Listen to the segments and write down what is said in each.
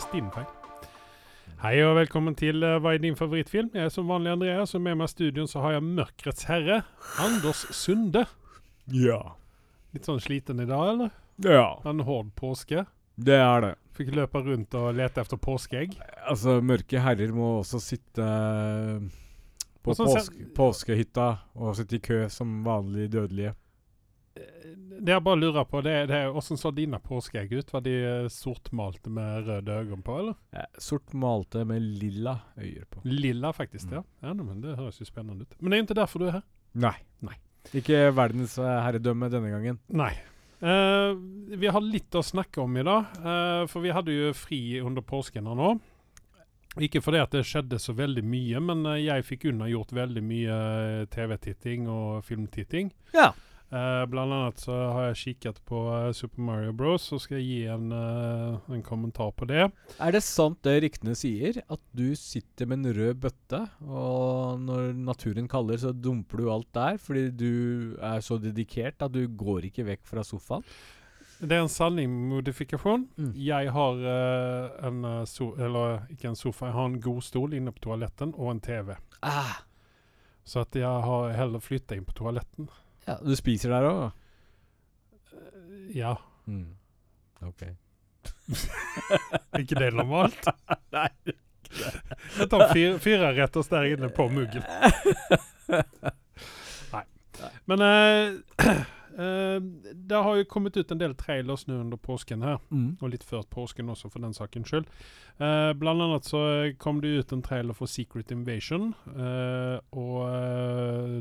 mest din feil. Hei og velkommen til uh, Hva er din favorittfilm? Jeg er som vanlig Andreas, og med meg i studion så har jeg Mørkrets herre, Anders Sunde. Ja. Litt sånn sliten i dag, eller? Ja, En hård påske. det er det. Fikk løpe rundt og lete etter påskeegg. Altså, mørke herrer må også sitte på Og sånn påske, påskehytta og sitte i kø som vanlige dødelige. Det jeg bare lurer på, det det er hvordan så dine påskeegg ut? Var de eh, sortmalte med røde øyne på, eller? Ja, sortmalte med lilla øyne på. Lilla, faktisk. Mm. ja. ja men Det høres jo spennende ut. Men det er ikke derfor du er her. Nei. Nei. Ikke verdens eh, denne gangen. Nei. Uh, vi har litt å snakke om i dag, uh, for vi hadde jo fri under påsken her nå. Ikke fordi at det skjedde så veldig mye, men jeg fikk unnagjort veldig mye TV-titting og filmtitting. Ja. Eh, blant annet så har jeg kikket på eh, Super Mario Bros, så skal jeg gi en, uh, en kommentar på det. Er det sant det ryktene sier, at du sitter med en rød bøtte, og når naturen kaller, så dumper du alt der fordi du er så dedikert at du går ikke vekk fra sofaen? Det er en sanning modifikasjon. Mm. Jeg har en so Eller ikke en sofa, jeg har en god stol inne på toaletten og en TV. Ah. Så at jeg har heller flytta inn på toaletten. Ja, du spiser der òg? Eh, Ja. Mm. Ok. Ikke det normalt? Nei. Jeg tar fire, fire og der inne på muggen. Nei. Men eh, eh, det har jo kommet ut en del trailers nå under påsken her. Mm. Og litt før påsken også, for den sakens skyld. Eh, blant annet så kom det ut en trailer for Secret Invasion. eh, og eh,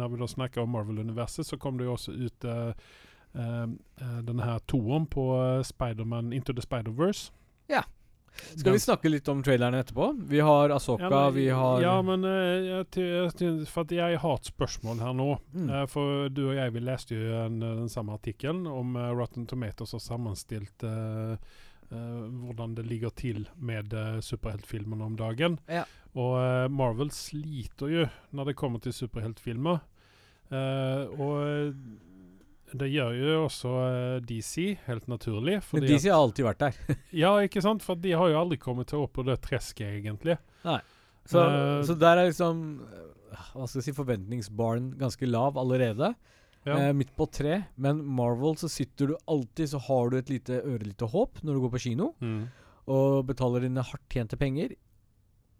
når vi da snakker om Marvel-universet, så kom det jo også ut eh, eh, eh, denne her toeren på Spiderman Into the Spider-Verse. Ja. Skal vi snakke litt om traileren etterpå? Vi har Asoka, Ja, vi har Ja, men uh, jeg, for at jeg har et spørsmål her nå. Mm. Uh, for du og jeg vi leste jo en, den samme artikkelen om uh, Rotten Tomatoes har sammenstilt eh, eh, hvordan det ligger til med uh, superheltfilmene om dagen. Ja. Og eh, Marvel sliter jo når det kommer til superheltfilmer. Eh, og eh, det gjør jo også eh, DC, helt naturlig. DC har alltid vært der. ja, ikke sant? For de har jo aldri kommet til opp på det tresket, egentlig. Så, uh, så der er liksom eh, Hva skal jeg si Forventningsbaren ganske lav allerede. Ja. Eh, midt på tre. Men Marvel så sitter du alltid Så har du et lite ørelite håp når du går på kino Mm. og betaler dine hardt tjente penger,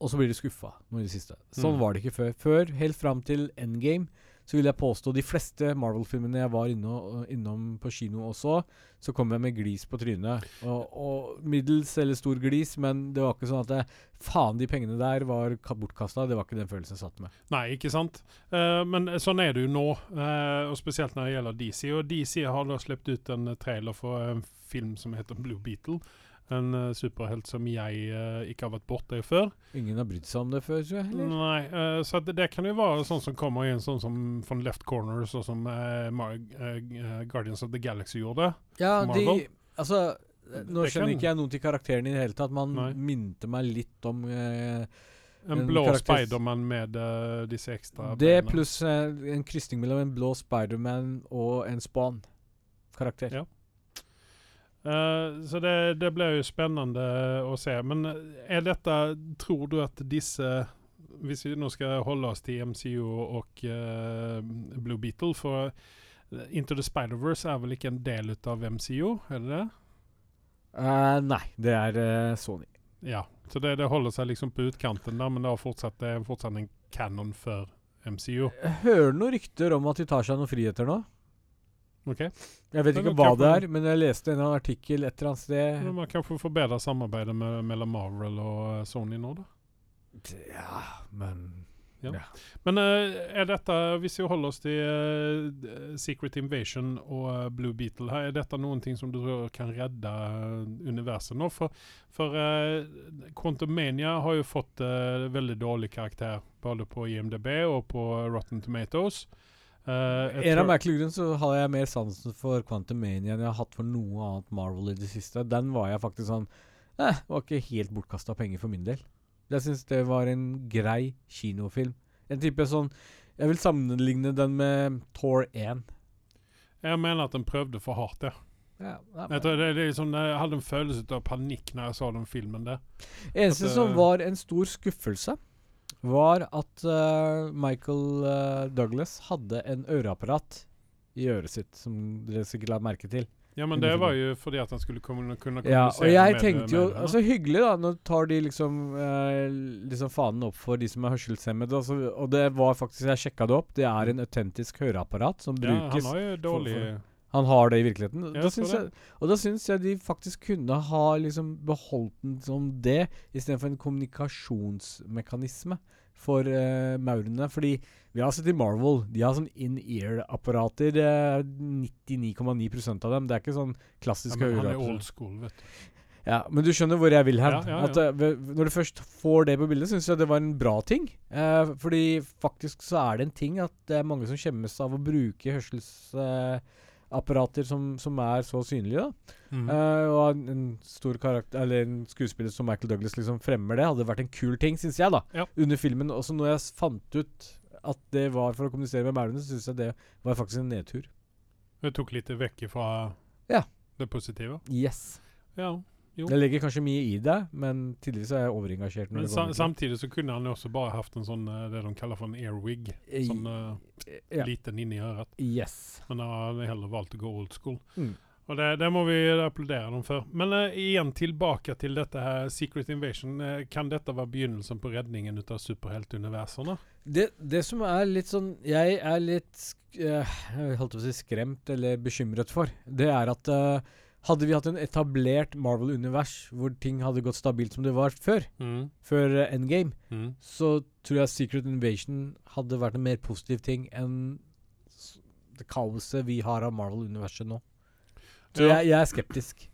og så blir du skuffa nå i det siste. Sånn Mm. var det ikke før. Før, helt fram til Endgame, så vil jeg påstå de fleste Marvel-filmene jeg var inno, innom på kino også, så kom jeg med glis på trynet. Og, og middels eller stor glis, men det var ikke sånn at det, faen, de pengene der var ka- bortkasta. Det var ikke den følelsen jeg satt med. Nei, ikke sant? Uh, men sånn er det jo nå, uh, og spesielt når det gjelder DC. Og DC har da sluppet ut en trailer for en film som heter Blue Beetle. En uh, superhelt som jeg uh, ikke har vært borte i før. Ingen har brydd seg om det før, tror jeg. heller. Nei, uh, så det, det kan jo være sånn som kommer inn sånn som von Left Corner, sånn som Guardians of the Galaxy gjorde. Ja, Marvel. de Altså, nå Det skjønner kan- ikke jeg noe til karakteren i det hele tatt. Man Nei. minte meg litt om En, blå Spiderman med disse ekstra Det beina. pluss en krysning mellom en blå Spiderman og en Spawn-karakter. Ja. Eh, så det, det blir jo spennende å se. Men er dette Tror du at disse Hvis vi nå skal holde oss til MCU og uh, Blue Beetle For eh, Into the Spider-Verse er vel ikke en del ut av MCU, er det det? Eh, nei, det er Sony. Ja. Så det, det holder seg liksom på utkanten der, men det, har fortsatt, det er fortsatt en canon for MCU. Jeg hører noen rykter om at de tar seg noen friheter nå. OK? Jeg vet ikke hva det er, men jeg leste en artikkel et eller annet sted. Men Man kanskje forbedre samarbeidet med, mellom Marvel og eh, Sony nå, da? Ja, men Ja. Ja. Men eh, er dette, hvis vi holder oss til eh, Secret Invasion og Blue Beetle, her, er dette noen ting som du tror kan redde universet nå? For, for uh, Quantum har jo fått veldig dårlig karakter både på IMDb og på Rotten Tomatoes. Eh, jeg En av merkelige grunner så har jeg mer sansen for Quantum Mania enn jeg har hatt for noe annet Marvel i det siste. Den var jeg faktisk sånn eh, Var ikke helt bortkasta penger for min del. Jeg syns det var en grei kinofilm. En type sånn Jeg vil sammenligne den med Tour 1. Jeg mener at den prøvde for hardt, ja. Ja, Jeg tror det, det sånn, jeg hadde en følelse av panikk når jeg så den filmen der. Eneste som eh, var en stor skuffelse, var at uh, Michael uh, Douglas hadde en øreapparat i øret sitt, som dere sikkert la merke til. Ja, men det var jo fordi at han skulle kunne, kunne Ja, og jeg med- tenkte jo med. Altså hyggelig, da. Nå tar de liksom eh, Liksom fanen opp for de som er hørselshemmede. Altså, og det var faktisk Jeg sjekka det opp. Det er en autentisk høreapparat som Ja, han brukes. har jo dårlig for- Han har det i virkeligheten. Ja, da så syns jeg, og da syns jeg de faktisk kunne ha liksom beholdt den som det, istedenfor en kommunikasjonsmekanisme for uh, maurene. Fordi vi har sett i Marvel, de har sånn in-ear-apparater. eh, 99,9% av dem. Det er ikke sånn ja, klassiske men Han er old school, vet du. Ja, men du skjønner hvor jeg vil hen. Ja, ja, ja. At uh, Når du først får det på bildet, syns jeg det var en bra ting. Uh, fordi faktisk så er det en ting at det er mange som skjemmes av å bruke hørselsapparater som, som er så synlige. Mm. Uh, og en, stor karakter Eller en skuespiller som Michael Douglas liksom fremmer det, hadde vært en kul ting, syns jeg, da. Ja. Under filmen. Også når jeg fant ut at det var for å kommunisere med maurene, så syns jeg det var faktisk en nedtur. Det tok litt vekk fra Ja. det positive. Yes. Ja. Jo. Jeg legger kanskje mye i det, men tidligere er jeg overengasjert. Men det sa, kommer til- samtidig så kunne han jo også bare hatt en sånn eh, det de kaller for en airwig. Sånn uh, ja. liten inni øret. Yes. Men han har heller valgt å gå old school. Mm. Og det, det må vi applaudere dem for. Men uh, igjen tilbake til dette her Secret Invasion. Uh, kan dette være begynnelsen på redningen ut av superheltuniversene? Det, det som er litt sånn Jeg er litt Jeg holdt på å si skremt eller bekymret for, det er at hadde vi hatt en etablert Marvel-univers hvor ting hadde gått stabilt som det var før, Mm. før eh, Endgame, Mm. så tror jeg Secret Invasion hadde vært en mer positiv ting enn det kaoset vi har av Marvel-universet nå. Så Ja. jeg, jeg er skeptisk.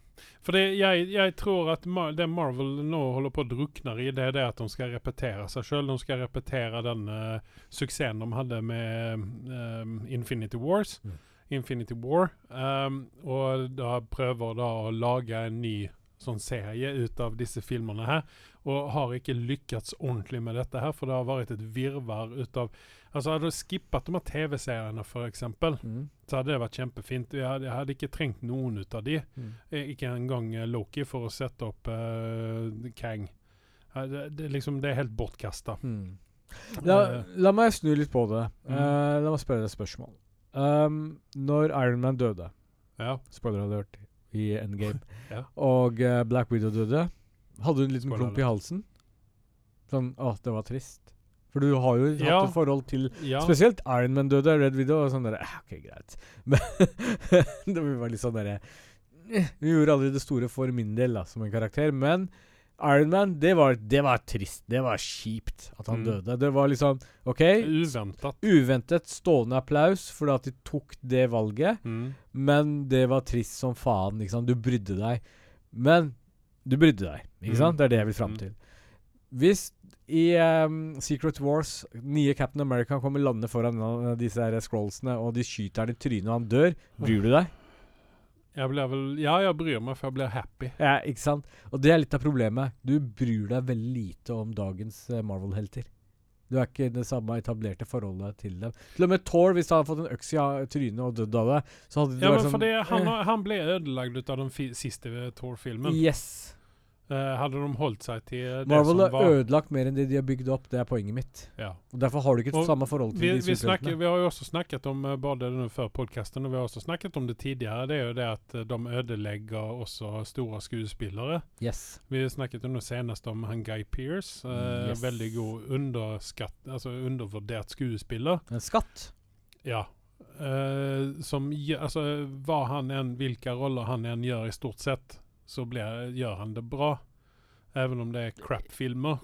For det, jeg, jeg tror at Mar det Marvel nå holder på å drukne i, det er det at de skal repetere seg sjøl. De skal repetere den uh, suksessen de hadde med uh, Infinity Wars. Mm. Infinity War. Um, og da prøver da å lage en ny sånn serie ut av disse filmene her. Og har ikke lykkes ordentlig med dette her, for det har vært et virvar ut av Altså Hadde du skippet de her TV-seriene, f.eks., Mm. så hadde det vært kjempefint. Jeg hadde, jeg hadde ikke trengt noen ut av de. Mm. Eh, Ikke engang eh, Loki for å sette opp uh, Kang. Det, det, liksom, det er helt bortkasta. Mm. La, la meg snu litt på det. Eh, la meg spørre deg et spørsmål. Um, når Iron Man døde ja. Spoiler alert i Endgame. Ja. Og uh, Black Widow døde. Hadde du en liten klump i halsen? Sånn Å, det var trist. For du har jo Ja. hatt et forhold til ja. Spesielt Iron Man døde, Red Widow og sånn derre eh, OK, greit. Men det var litt sånn derre Hun Vi gjorde aldri det store for min del, da, som en karakter. Men Iron Man, det var, det var trist. Det var kjipt at han Mm. døde. Det var liksom OK, Uventet. uventet stående applaus fordi at de tok det valget. Mm. Men det var trist som faen. ikke sant? Du brydde deg. Men du brydde deg. ikke Mm. sant? Det er det jeg vil fram Mm. til. Hvis i um, Secret Wars nye Captain America kommer lande foran disse her scrollsene, og de skyter han i trynet, og han dør, bryr du deg? Jeg blir vel Ja, jeg bryr meg, for jeg blir happy. Ja, ikke sant? Og det er litt av problemet. Du bryr deg veldig lite om dagens eh, Marvel-helter. Du er ikke det samme etablerte forholdet til dem. Til og med Thor, hvis han hadde fått en øks i trynet og dødd av det, så hadde det Ja, men sånn for det, han, eh, han ble ødelagt ut av den siste eh, Thor-filmen. Yes. Eh, hadde de holdt seg til det Marvel som har ødelagt mer enn det de har bygd opp. Det er poenget mitt. ja. Og Derfor har du ikke Og samme forhold til vi, de vi, snakker, vi har jo også snakket om eh, både det før podkasten, og vi har også snakket om det tidligere. Det er jo det at eh, de ødelegger også store skuespillere. Yes. Vi snakket jo nå senest om han Guy Pearce. Eh, Yes. Veldig god underskatt, altså undervurdert skuespiller. En skatt. Ja. Eh, som Altså, hva han enn, hvilke roller han enn gjør, i stort sett, så blir, gjør han det bra. Even om det er crap-filmer.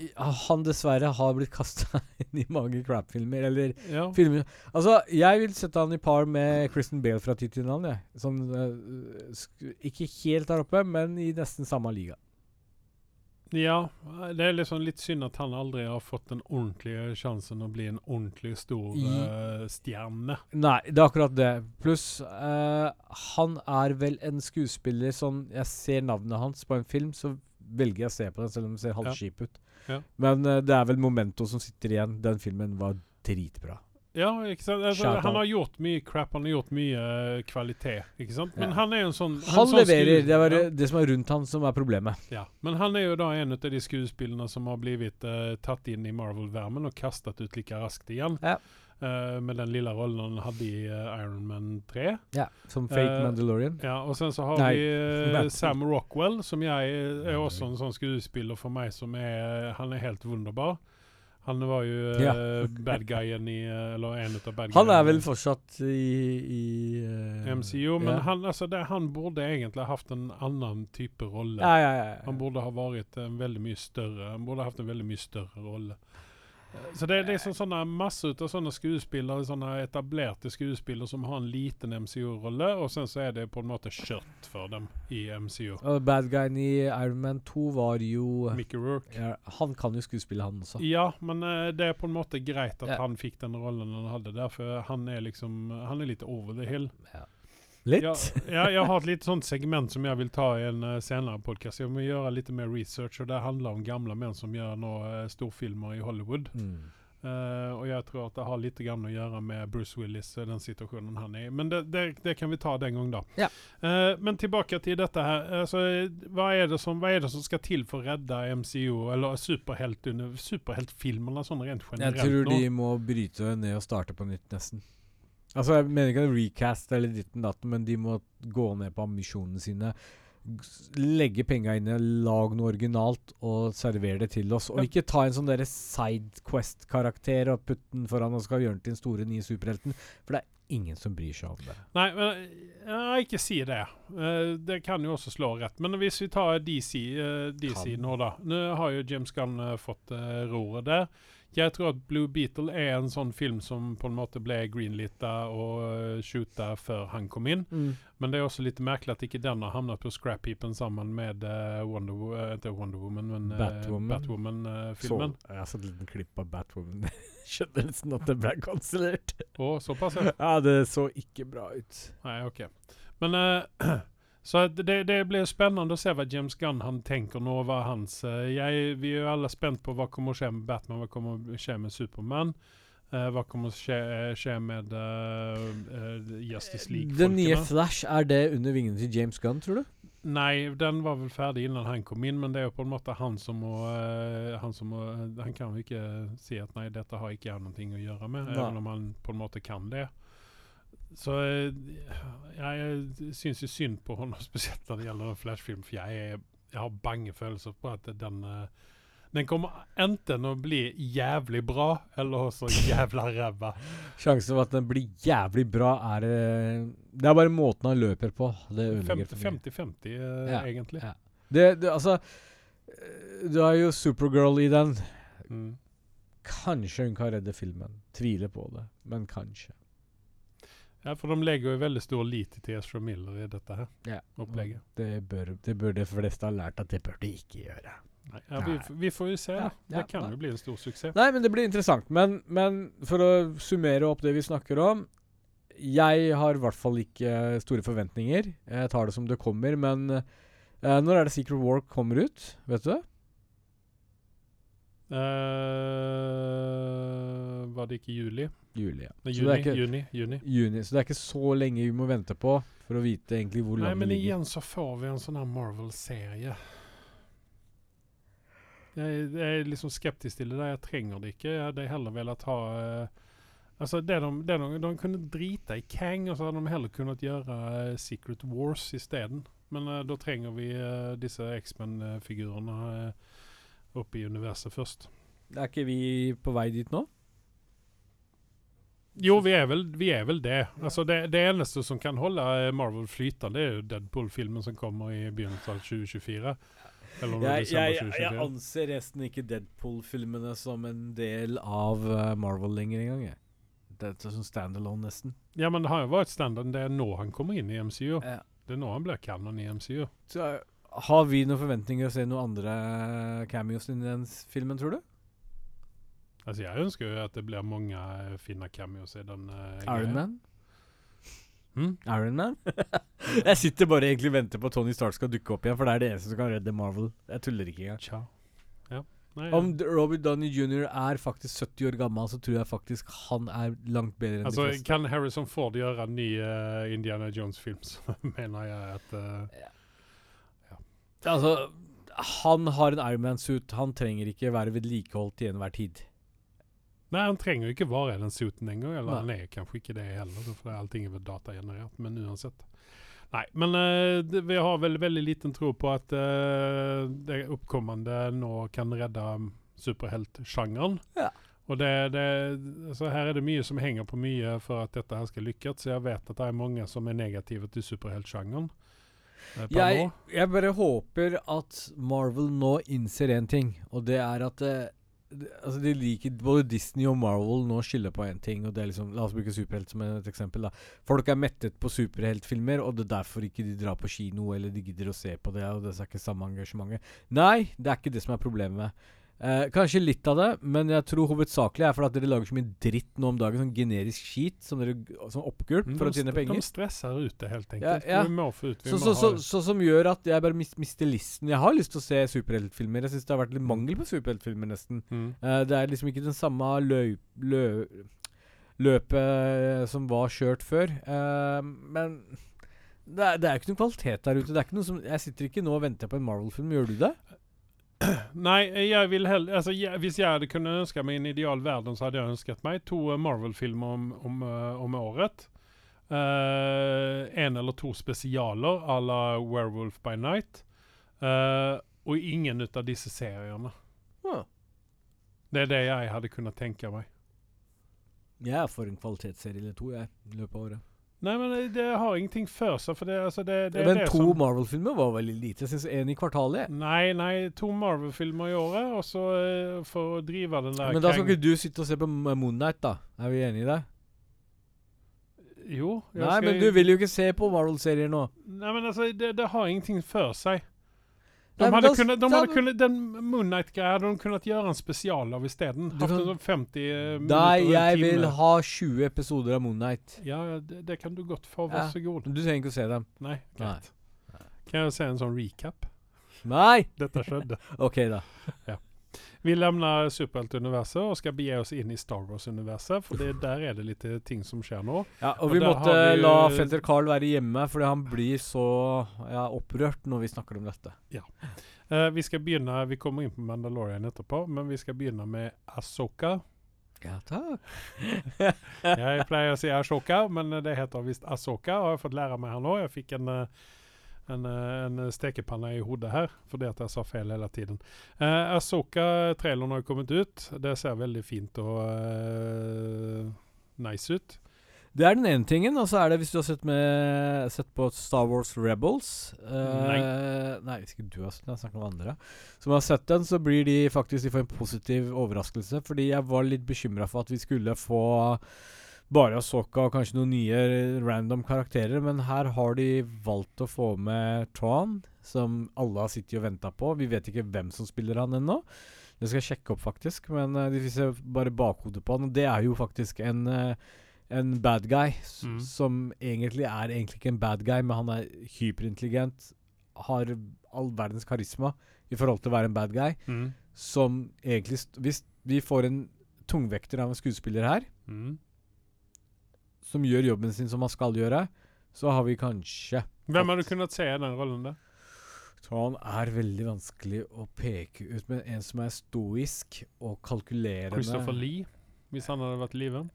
Han dessverre har blitt kasta inn i mange crap-filmer. Eller Ja. filmer Altså, jeg vil sette han i par med Kristen Bale fra til jeg. Sånn uh, Ikke helt der oppe, men i nesten samme liga. Ja. Det er liksom litt synd at han aldri har fått den ordentlige sjansen å bli en ordentlig stor I- eh, stjerne. Nei, det er akkurat det. Pluss, uh, han er vel en skuespiller som Jeg ser navnet hans på en film, så velger jeg å se på den, selv om det ser halvskip ut. Ja. Men uh, det er vel Momento som sitter igjen. Den filmen var dritbra. Ja, ikke sant? Altså, han har gjort mye crap, han har gjort mye uh, kvalitet, ikke sant? Men Ja. han er jo en sånn Han sånn leverer. Det er ja. det som er rundt han, som er problemet. Ja, men han er jo da en av de skuespillerne som har blitt uh, tatt inn i Marvel-vermen og kastet ut like raskt igjen. Ja. Uh, med den lille rollen han hadde i uh, Iron Man 3. Ja, Som fake uh, Mandalorian. Ja, og sen så har Nei, vi eh, Sam Rockwell, som jeg er også en sånn skuespiller for meg som er Han er helt wunderbar. Han var jo eh, Ja. bad guyen i eh, Eller en av bad Han er vel fortsatt i, i uh, MCU, men ja. han, altså, det, han burde egentlig hatt en annen type rolle. Ja, ja, ja. Han burde ha vært en veldig mye større Han burde hatt en veldig mye større rolle. Eh, Så det er liksom sånne masse ut av sånne skuespillere, sånne etablerte skuespillere som har en liten MCU-rolle, og sen så er det på en måte kjørt for dem i MCU. Uh, bad guyen i Iron Man 2 var jo Mickey Rourke. ja, Han kan jo skuespille, han også. Ja, men uh, det er på en måte greit at Ja. han fikk den rollen han hadde der, for han er liksom Han er litt over the hill. Litt? Ja, jeg, jeg har et litt sånt segment som jeg vil ta i en uh, senere podkast. Jeg må gjøre litt mer research, og det handler om gamle menn som gjør nå uh, storfilmer i Hollywood. Mm. Uh, og jeg tror at det har litt grann å gjøre med Bruce Willis den situasjonen han er i. Men det, det, det kan vi ta den gang, da. Ja. Uh, men tilbake til dette her. Altså, hva, er det som, hva er det som skal til for å redde MCU, eller superhelt under- sånn rent generelt? Jeg tror de må bryte ned og starte på nytt, nesten. Altså, Jeg mener ikke recast eller ditten datten, men de må gå ned på ambisjonene sine. Legge penga inne, lag noe originalt og servere det til oss. Og Ja. ikke ta en sånn derre Sidequest-karakter og putte den foran og skal gjøre den til den store nye superhelten. For det er ingen som bryr seg om det. Nei, men jeg ikke si det. Eh, det kan jo også slå rett. Men hvis vi tar DC, eh, DC nå, da. Nå har jo James Gunn eh, fått roret der. Jeg tror at Blue Beetle er en sånn film som på en måte ble greenlita og uh, shoota før han kom inn. Men det er også litt merkelig at ikke den har havnet på scrap-heapen sammen med eh, Wonder, Wo- eh, ikke Wonder Woman, men uh, Batwoman. Batwoman-filmen. Så, jeg har sett en liten klipp av Batwoman. Skjønner nesten at det ble kansellert. Å, såpass, ja. Ja, det så ikke bra ut. Nei, ok. Men eh, så det, det blir spennende å se hva James Gunn han tenker nå, hva hans eh, jeg, Vi er jo alle spent på hva kommer å skje med Batman, hva kommer å skje med Superman. Uh, hva kommer å skje, skje med Justice League Den nye Flash, er det under vingene til James Gunn, tror du? Nei, den var vel ferdig innan han kom inn, men det er jo på en måte han som må eh, Han, som må, han kan jo ikke si at nei, dette har ikke jeg noe å gjøre med, selv om han på en måte kan det. Så jeg jeg syns jo synd på henne, spesielt når det gjelder flashfilm, for jeg, jeg har bange følelser på at den eh, den kommer enten å bli jævlig bra, eller også jævla ræva. Sjansen for at den blir jævlig bra, er eh, Det er bare måten han løper på. Det ødelegger 50-50, eh, Ja, egentlig. ja. Det, det, altså eh, Du har jo Supergirl i den. Mm. Kanskje hun kan redde filmen. Tviler på det, men kanskje. Ja, for de legger jo veldig stor lit til Ezra Miller i dette her Ja. opplegget. Det bør, det bør de fleste ha lært at det bør de ikke gjøre. Nei, ja, vi, vi får jo se. Ja, det kan jo bli en stor suksess. Nei, men det blir interessant. Men, men for å summere opp det vi snakker om Jeg har i hvert fall ikke store forventninger. Jeg tar det som det kommer. Men uh, når er det Secret War kommer ut? Vet du det? Uh, var det ikke juli? Juli, ja. Så juni, er ikke, juni, juni. juni. Så det er ikke så lenge vi må vente på for å vite egentlig hvor Nei, men igjen så får vi en sånn her Marvel-serie. Jeg, jeg er liksom skeptisk til det der. Jeg trenger det ikke. Jeg hadde heller villet ha uh, Altså, det de, det de, de kunne drite i Kang, og så hadde de heller kunnet gjøre uh, Secret Wars isteden. Men uh, da trenger vi eh, disse X-Men-figurene oppe i universet først. Er ikke vi på vei dit nå? Jo, vi er vel, vi er vel det. Altså, det. Det eneste som kan holde eh, Marvel flytende, er jo Deadpool-filmen som kommer i begynnelsen av 2024. Eller om det er Jeg, jeg, jeg 2024. anser resten ikke Deadpool-filmene som en del av eh, Marvel lenger engang. Det er sånn standalone, nesten. Ja, men det har jo vært standarden. Det er nå han kommer inn i MCU. Ja. Det er nå han blir canon i MCU. Så, eh, har vi noen forventninger å se noen andre cameos i den filmen, tror du? Altså, jeg ønsker jo at det blir mange eh, fine cameos i den. eh, Iron. Man? Mm? Iron Man? jeg sitter bare egentlig og venter på at Tony Stark skal dukke opp igjen, for det er det eneste som kan redde Marvel. Jeg tuller ikke engang. Ja. Nei, Om D- Robert Downey jr. er faktisk 70 år gammel, så tror jeg faktisk han er langt bedre enn altså, de fleste. kan Harrison Ford gjøre en ny uh, Indiana Jones-film, så mener jeg at eh, Altså, han har en Ironman-suit. Han trenger ikke være vedlikeholdt til enhver tid. Nei, han trenger jo ikke være den suiten engang. Eller Nei. han er kanskje ikke det heller, for allting er vel datagenerert. Men uansett. Nei, men uh, det, vi har vel veldig liten tro på at uh, det oppkommende nå kan redde superheltsjangeren. Ja. Og det, det, altså her er det mye som henger på mye for at dette her skal lykkes. Så jeg vet at det er mange som er negative til superheltsjangeren. Uh, Jeg, jeg bare håper at Marvel nå innser én ting, og det er at altså de liker Både Disney og Marvel nå skylder på én ting, og det er liksom La oss bruke superhelt som et eksempel. da Folk er mettet på superheltfilmer, og det er derfor ikke de drar på kino eller de gidder å se på det, og det er ikke samme engasjementet. Nei, det er ikke det som er problemet. Eh, kanskje litt av det, men jeg tror hovedsakelig er fordi at dere lager så mye dritt nå om dagen. Sånn generisk skit som dere som oppgulp Mm, for å tjene penger. De stresser ute, helt enkelt. ja. Vi må få ut vi Så, må så, ha så, det. så som gjør at jeg bare mis, mister listen. Jeg har lyst til å se superheltfilmer. Jeg syns det har vært litt mangel på superheltfilmer, nesten. Mm. Eh, det er liksom ikke den samme løp, lø, løpet eh, som var kjørt før. Eh, men det er, det er ikke noe kvalitet der ute. Det er ikke noe som, jeg sitter ikke nå og venter på en Marvel-film. Gjør du det? Nei, jeg vil heller altså, jeg, Hvis jeg hadde kunnet ønske meg en ideal verden, så hadde jeg ønsket meg to eh, Marvel-filmer om, om, eh, om året. Eh, en eller to spesialer à la Werewolf by Night. Uh, og ingen ut av disse seriene. Ja. Det er det jeg hadde kunnet tenke meg. Jeg er for en kvalitetsserie eller to jeg, i løpet av året. Nei, men det, har ingenting før seg, for det, altså, det, det men to som Marvel-filmer var veldig lite. Jeg syns én i kvartalet. Nei, nei, to Marvel-filmer i året, og så eh, for å drive den der Men da skal ikke du sitte og se på Moon Knight, da? Er vi enige i det? Jo. Nei, men du vil jo ikke se på Marvel-serier nå. Nei, men altså, det, det har ingenting før seg. De hadde da- kunnet, de da- hadde kunnet, den Moonnight-greia hadde de kunnet gjøre en spesial av isteden. Hatt en sånn 50 eh, minutter Nei, jeg vil ha 20 episoder av Moon Knight. Ja, det, det kan du godt få. Ja. Vær så god. Du trenger ikke å se dem. Nei, greit. Kan jeg se en sånn recap? Nei! Dette skjedde. OK, da. Vi lämnar superheltuniverset og skal begi oss inn i Star Wars-universet, for det, der er det litt eh, ting som skjer nå. Ja, og Og vi måtte har vi la fetter Carl være hjemme, fordi han blir så ja, opprørt når vi snakker om dette. Eh, vi skal begynne, vi kommer inn på Mandalorian etterpå, men vi skal begynne med Asoka. Ja, takk. Jeg pleier å si Ashoka, men det heter visst Asoka. Har jeg fått lære meg her nå. Jeg fikk en, eh, en, eh, en stekepanne i hodet her, fordi at jeg sa feil hele tiden. Eh, Asoka-traileren har kommet ut. Det ser veldig fint og eh, nice ut. Det er den ene tingen, og så er det hvis du har sett, med, sett på Star Wars Rebels eh, Nei. Nei, hvis ikke du har sett den, jeg snakker om andre. Som har sett den, så blir de faktisk De får en positiv overraskelse. Fordi jeg var litt bekymra for at vi skulle få bare Asoka og kanskje noen nye random karakterer, men her har de valgt å få med Tron, som alle har sittet og venta på. Vi vet ikke hvem som spiller han ennå. Det skal jeg sjekke opp, faktisk. Men uh, de viser bare bakhodet på han, og det er jo faktisk en uh, en bad guy Mm. som egentlig er egentlig ikke en bad guy, men han er hyperintelligent, har all verdens karisma i forhold til å være en bad guy, Mm. som egentlig Hvis vi får en tungvekter av en skuespiller her, Mm. Som gjør jobben sin som han skal gjøre, så har vi kanskje Hvem har du kunnet se i den rollen der? han er veldig vanskelig å peke ut, men en som er stoisk og kalkulerende Christopher Lee, hvis han hadde vært i live?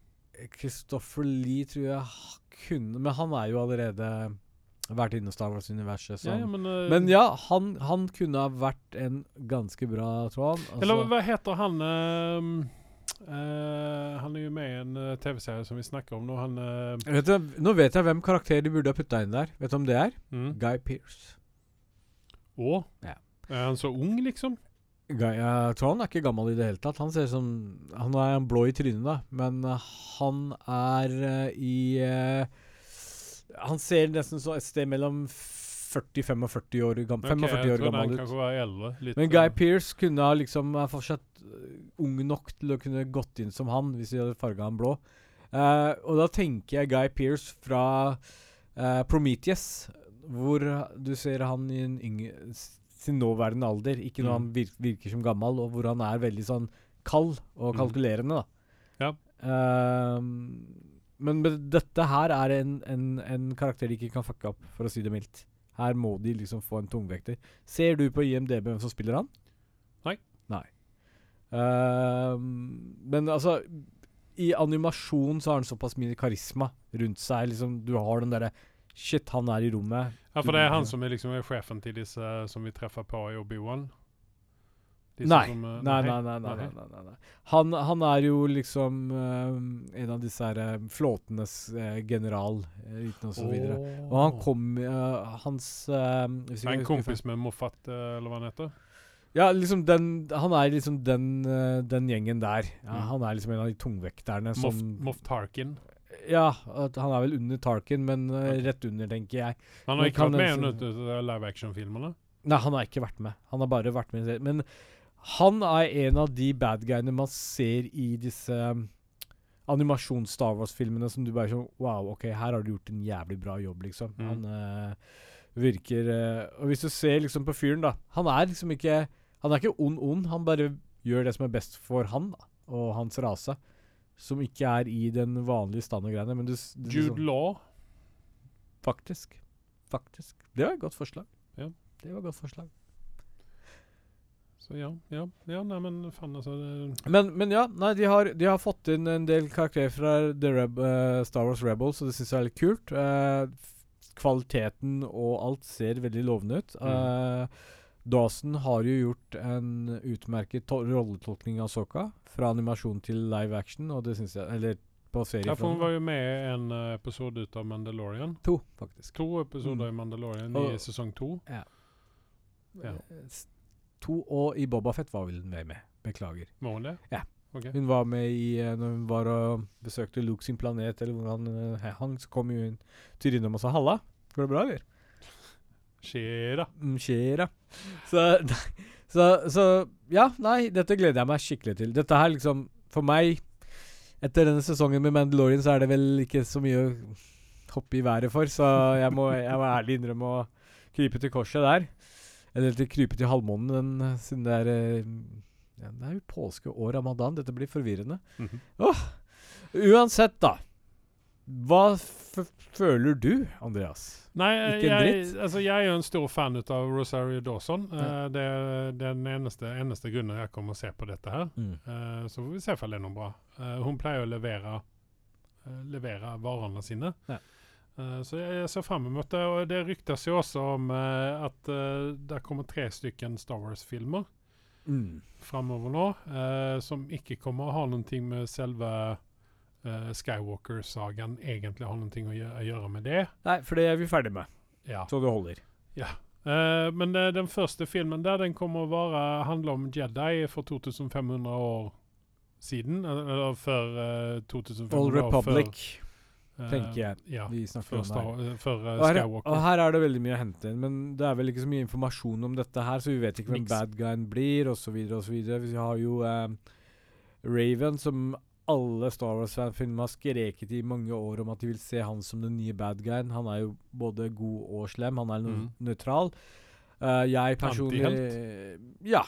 Christopher Lee tror jeg kunne Men han er jo allerede vært inne i Star Wars-universet. Ja, ja, men, uh, Men ja, han, han kunne ha vært en ganske bra, tror han. Altså, Eller hva heter han ehm, eh, Han er jo med i en uh, TV-serie som vi snakker om nå. Han uh, vet du, nå vet jeg hvem karakter de burde ha putta inn der. Vet du om det er? mm. Guy Pearce. Å? Ja. Er han så ung, liksom? Guy, jeg tror han er ikke gammel i det hele tatt. Han ser som Han er blå i trynet, da, men han er i Han ser nesten så et sted mellom 40-45 år, gam, 45 år gammel ut. Men Guy eh, Pearce kunne ha liksom er fortsatt øh, ung nok til å kunne gått inn som han, hvis de hadde farga han blå. Uh, og da tenker jeg Guy Pearce fra uh, Prometheus, hvor du ser han i yngre, sin nåværende alder. Ikke når Mm. han vir virker som gammel, og hvor han er veldig sånn kald og Mm. kalkulerende, da. Ja. Uh, men dette her er en, en, en karakter de ikke kan fucke opp, for å si det mildt. Her må de liksom få en tungvekter. Ser du på IMDb hvem som spiller han? Nei. Nei. Uh, men altså I animasjon så har han såpass mye karisma rundt seg. Liksom, du har den derre Shit, han er i rommet. Ja, for det er han som er liksom er sjefen til disse som vi treffer på i Obi-Wan? Nei. som, uh, Nei, nei, nei. nei, nei, nei. Han, han er jo liksom uh, en av disse her eh, flåtenes uh, general, uten og så videre. Og han kom Hans uh, er en kompis med Moffat, eller hva han heter? Ja, liksom den Han er liksom den, den gjengen der. Ja, Mm. Han er liksom en av de tungvekterne Moff, som Moff Tarkin. Ja, han er vel under Tarkin, men rett under, tenker jeg. Han har ikke vært med i live action-filmene. Nei, han har ikke vært med. Han har bare vært med i serien. Men han er en av de bad guyene man ser i disse um, animasjons-Star Wars-filmene som du bare sånn Wow, OK, her har du gjort en jævlig bra jobb, liksom. Mm. Han eh, virker eh, Og hvis du ser liksom på fyren, da Han er liksom ikke Han er ikke ond-ond. Han bare gjør det som er best for han da, og hans rase. Som ikke er i den vanlige standardgreiene. Men du, du Jude liksom- Law. Faktisk. Faktisk. Det var et godt forslag. Ja. Det var et godt forslag. Så ja, ja, ja nei, men faen, altså Men, men ja, nei, de har, de har fått inn en del karakterer fra The Reb, uh, Star Wars Rebels, og det syns jeg er litt kult. Uh, kvaliteten og alt ser veldig lovende ut. Mm. Eh, Dawson har jo gjort en utmerket rolletolkning av Soka, fra animasjon til live action, og det syns jeg Eller på Ja, for hun var jo med i en episode ut av Mandalorian. To, faktisk. To episoder Mm. i Mandalorian Og- i sesong to. Ja. S- To, og i Bobafett var vel med med. Beklager. Var hun det? Ja. Okay. Hun var med i eh, Når hun var og besøkte Luke sin planet, eller hvor han uh, hang, så kom jo hun til innom og sa 'halla'. Går det bra, eller? Skjera. Mm, skjer, ja. Så, så, så Ja, nei, dette gleder jeg meg skikkelig til. Dette her liksom For meg, etter denne sesongen med Mandalorian, så er det vel ikke så mye å hoppe i været for, så jeg må, jeg må ærlig innrømme å krype til korset der. Eller til krype til halvmånen, den, siden det er eh, ja, Det er jo påske og ramadan. Dette blir forvirrende. Mhm. Uansett, da. Hva føler du, Andreas? Nei, Ikke en jeg, dritt. altså, jeg er jo en stor fan av Rosario Dawson. Ja. Uh, det er den eneste, eneste grunnen jeg kommer å se på dette her. Eh, så får vi se om det er noe bra. Uh, hun pleier å levere, eh, levere varene sine. Ja. Eh, så jeg, ser frem mot det. Og det ryktes jo også om eh, at uh, det kommer tre stykken Star Wars-filmer Mm. framover nå, eh, som ikke kommer å ha noe med selve eh, Skywalker-sagaen egentlig har noe å gjø- å gjøre med det. Nei, for det er vi ferdig med. Ja. Så det holder. Eh, men eh, den første filmen der, den kommer å være, handle om Jedi for 2500 år siden. Eller før uh, 2500 Old år Republic, før, eh, tenker jeg. Ja, vi snakker om her. eh, før uh, Og her, Skywalker. og her er det veldig mye å hente inn, men det er vel ikke så mye informasjon om dette her, så vi vet ikke hvem Niks. bad guyen blir, osv., osv. Vi har jo eh, Raven, som alle Star Wars-filmer har skreket i mange år om at de vil se han som den nye bad guyen. Han er jo både god og slem. Han er Mm. nøytral. Uh, jeg personlig Antihelt? Ja.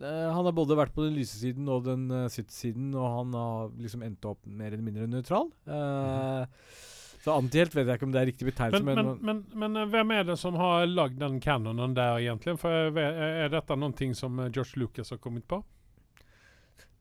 Eh, han har både vært på den lyse siden og den uh, siden, og han har liksom endt opp mer eller mindre nøytral. Eh, Så antihelt vet jeg ikke om det er riktig betegnelse, Men, men, men, men, hvem er det som har lagd den canonen der, egentlig? For Er dette noe ting som George Lucas har kommet på?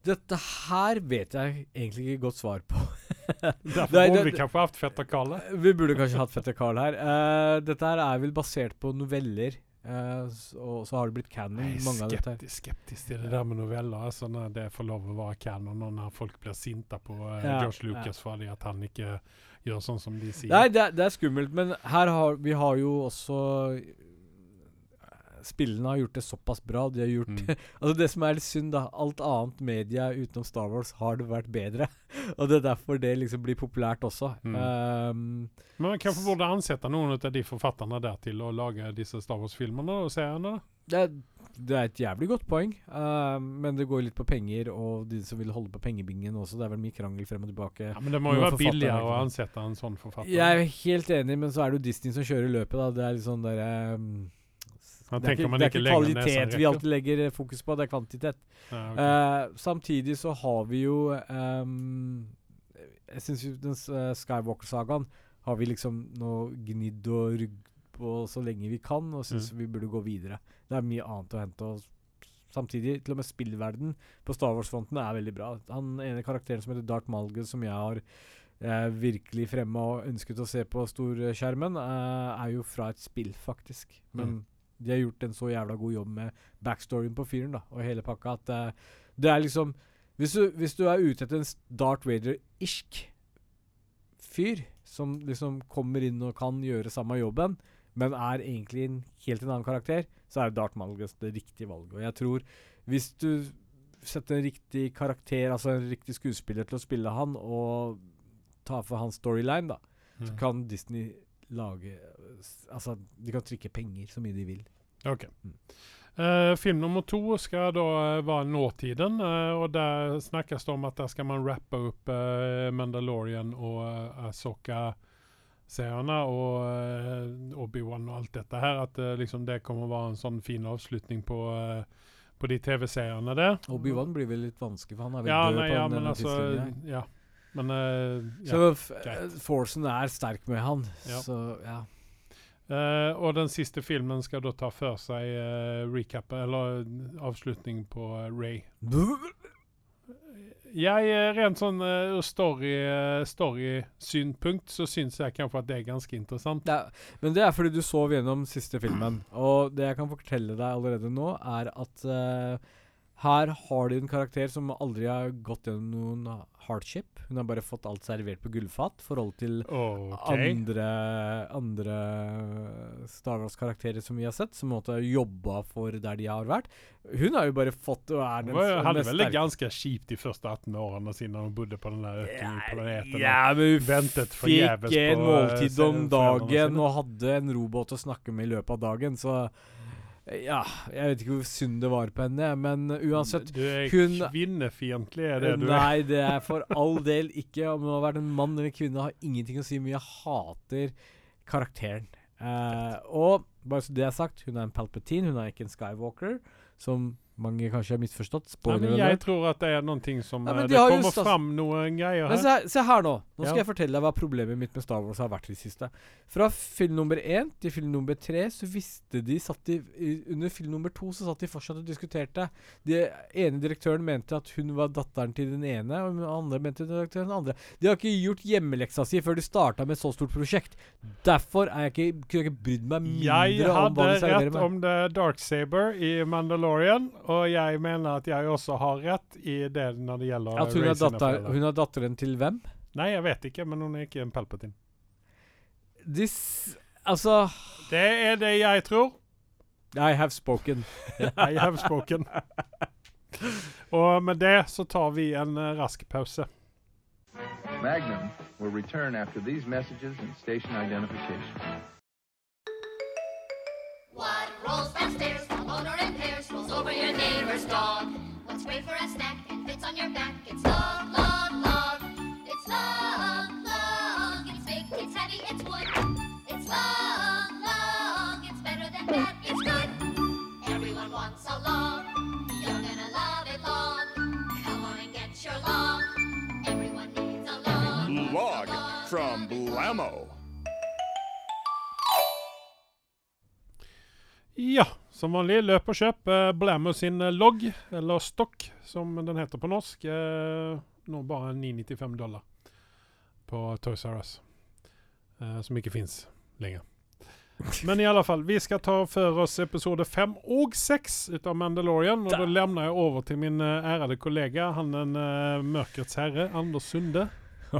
dette her vet jeg egentlig ikke godt svar på. Derfor burde det- vi kanskje hatt fetter Kalle. Vi burde kanskje hatt Fetter Carl her. Uh, dette her er vel basert på noveller, eh, og så har det blitt canon, Jeg er skeptisk, skeptisk til det der med noveller. Altså når det får lov å være canon, og når folk blir sinte på uh, Ja, George Lucas fordi at han ikke gjør sånn som de sier. Nei, det det er skummelt, men her har vi har jo også Spillene har gjort det såpass bra. De har gjort Mm. Altså Det som er litt synd, da Alt annet media utenom Star Wars har det vært bedre. og det er derfor det liksom blir populært også. Mm. Um, Men man kanskje burde ansette noen av de forfatterne der til å lage disse Star Wars-filmene og seriene? det, er, det er et jævlig godt poeng, uh, men det går litt på penger, og de som vil holde på pengebingen også. Det er vel mye krangel frem og tilbake. Ja, men det må jo være billigere å ansette en sånn forfatter. Jeg er helt enig, men så er det jo Disney som kjører løpet. da Det er litt sånn derre um, Det er ikke, det er ikke kvalitet vi alltid legger eh, fokus på, det er kvantitet. Ja, okay. uh, samtidig så har vi jo um, Jeg syns jo den uh, Skywalker-sagaen har vi liksom nå gnidd og rugg på så lenge vi kan, og syns Mm. vi burde gå videre. Det er mye annet å hente. og Samtidig, til og med spillverden på Star Wars-fronten er veldig bra. Han ene karakteren som heter Darth Malgus, som jeg har eh, virkelig fremme og ønsket å se på storskjermen, eh, er jo fra et spill, faktisk. Men Mm. De har gjort en så jævla god jobb med backstoryen på fyren da, og hele pakka at uh, det er liksom hvis du, hvis du er ute etter en Darth Vader-isk fyr som liksom kommer inn og kan gjøre samme jobben, men er egentlig en helt en annen karakter, så er Darth Malgus det riktige valget. Og jeg tror hvis du setter en riktig karakter, altså en riktig skuespiller til å spille han, og tar for hans storyline, da, så Mm. kan Disney lage Altså, de kan trykke penger så mye de vil. Ok. Mm. Uh, film nummer to skal da eh, være nåtiden, uh, og der snakkes det om at der skal man rappe opp uh, Mandalorian og uh, Asoka-seerne og Obi-Wan og alt dette her. At liksom det kommer å være en sånn fin avslutning på, på de TV-seerne der. Obi-Wan blir vel litt vanskelig, for han er vel Ja, død nei, på ja, den men ene altså. Ja. Men uh, ja. Så f greit. Forcen er sterk med han, Ja. så ja. Uh, og den siste filmen skal da ta for seg uh, recap, eller avslutning på eh, Ray. Jeg Rent sånn uh, story, story-synpunkt så syns jeg kanskje at det er ganske interessant. Er, men det er fordi du sov gjennom siste filmen. Og det jeg kan fortelle deg allerede nå, er at eh, her har du en karakter som aldri har gått gjennom noen hardship. Hun har bare fått alt servert på gullfat. Forhold til okay. andre, andre Star Wars-karakterer som vi har sett, som måtte jobba for der de har vært. Hun har jo bare fått og er den Hun hadde vel det ganske kjipt de første 18 årene siden hun bodde på den der økenplaneten. Ja, men hun ventet fikk en måltid eh, om dagen og hadde en robåt å snakke med i løpet av dagen, så ja, jeg vet ikke hvor synd det var på henne, men uansett Du er hun- kvinnefiendtlig, er det du er? Nei, det er for all del ikke. Om hun har vært en mann eller kvinne, har ingenting å si, men jeg hater karakteren. Eh, og bare så det er sagt, hun er en Palpatine, hun er ikke en Skywalker, som mange kanskje har misforstått. Spoiler men jeg tror at det er noen ting som Ja, eh, de Det kommer just, fram noen greier Men her. se, her- se her nå. Nå skal Ja. jeg fortelle deg hva problemet mitt med Star Wars har vært i det siste. Fra film nummer én til film nummer tre så visste de satt i- Under film nummer to så satt de fortsatt og diskuterte. Den ene direktøren mente at hun var datteren til den ene, og den andre mente direktøren den andre. De har ikke gjort hjemmeleksa si før de starta med et så stort prosjekt. Derfor er jeg ikke, kunne jeg ikke brydd meg mindre om hva hadde de serverer rett om The Dark Saber i Mandalorian, og jeg mener at jeg også har rett i det når det gjelder At hun er, datter, hun er datteren til hvem? Nei, jeg vet ikke, men hun er ikke en Palpatine. This Altså Det er det jeg tror. I have spoken. I have spoken. Og med det så tar vi en uh, rask pause. Magnum will return after these messages and station identification. What rolls downstairs, the motor in pairs, rolls over your neighbor's dog. What's great for a snack and fits on your back? It's long, long, long. It's long, long. It's big, it's heavy, it's wood. It's long, long. It's better than that, it's good. Everyone wants a long. You're gonna love it long. Come on and get your long. Everyone needs a long. Log long, from Blammo. Ja, som vanlig, løp og kjøp eh, Blammo sin eh, logg, eller stokk, som den heter på norsk. eh, nå bare 995 dollar på Toys R Us. eh, som ikke fins lenger. Men i alle fall, vi skal ta for oss episode fem og seks av Mandalorian. Og da lemner jeg over til min eh, ærede kollega, han den uh, mørkets herre, Anders Sunde.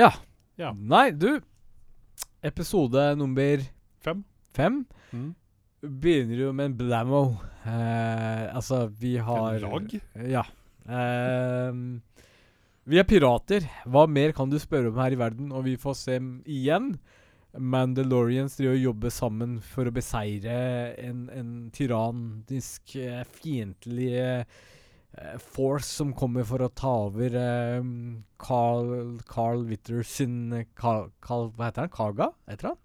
ja. Ja. Nei, du. Episode nummer Fem. fem Mm. Begynner jo med en blammo. Eh, altså, vi har En lag? Ja. Eh, vi er pirater. Hva mer kan du spørre om her i verden? Og vi får se igjen Mandalorians driver og jobber sammen for å beseire en, en tyrannisk, eh, fiendtlig eh, force som kommer for å ta over eh, Carl, Carl Witter sin eh, Carl, Carl, Hva heter han? Kaga? Heter han?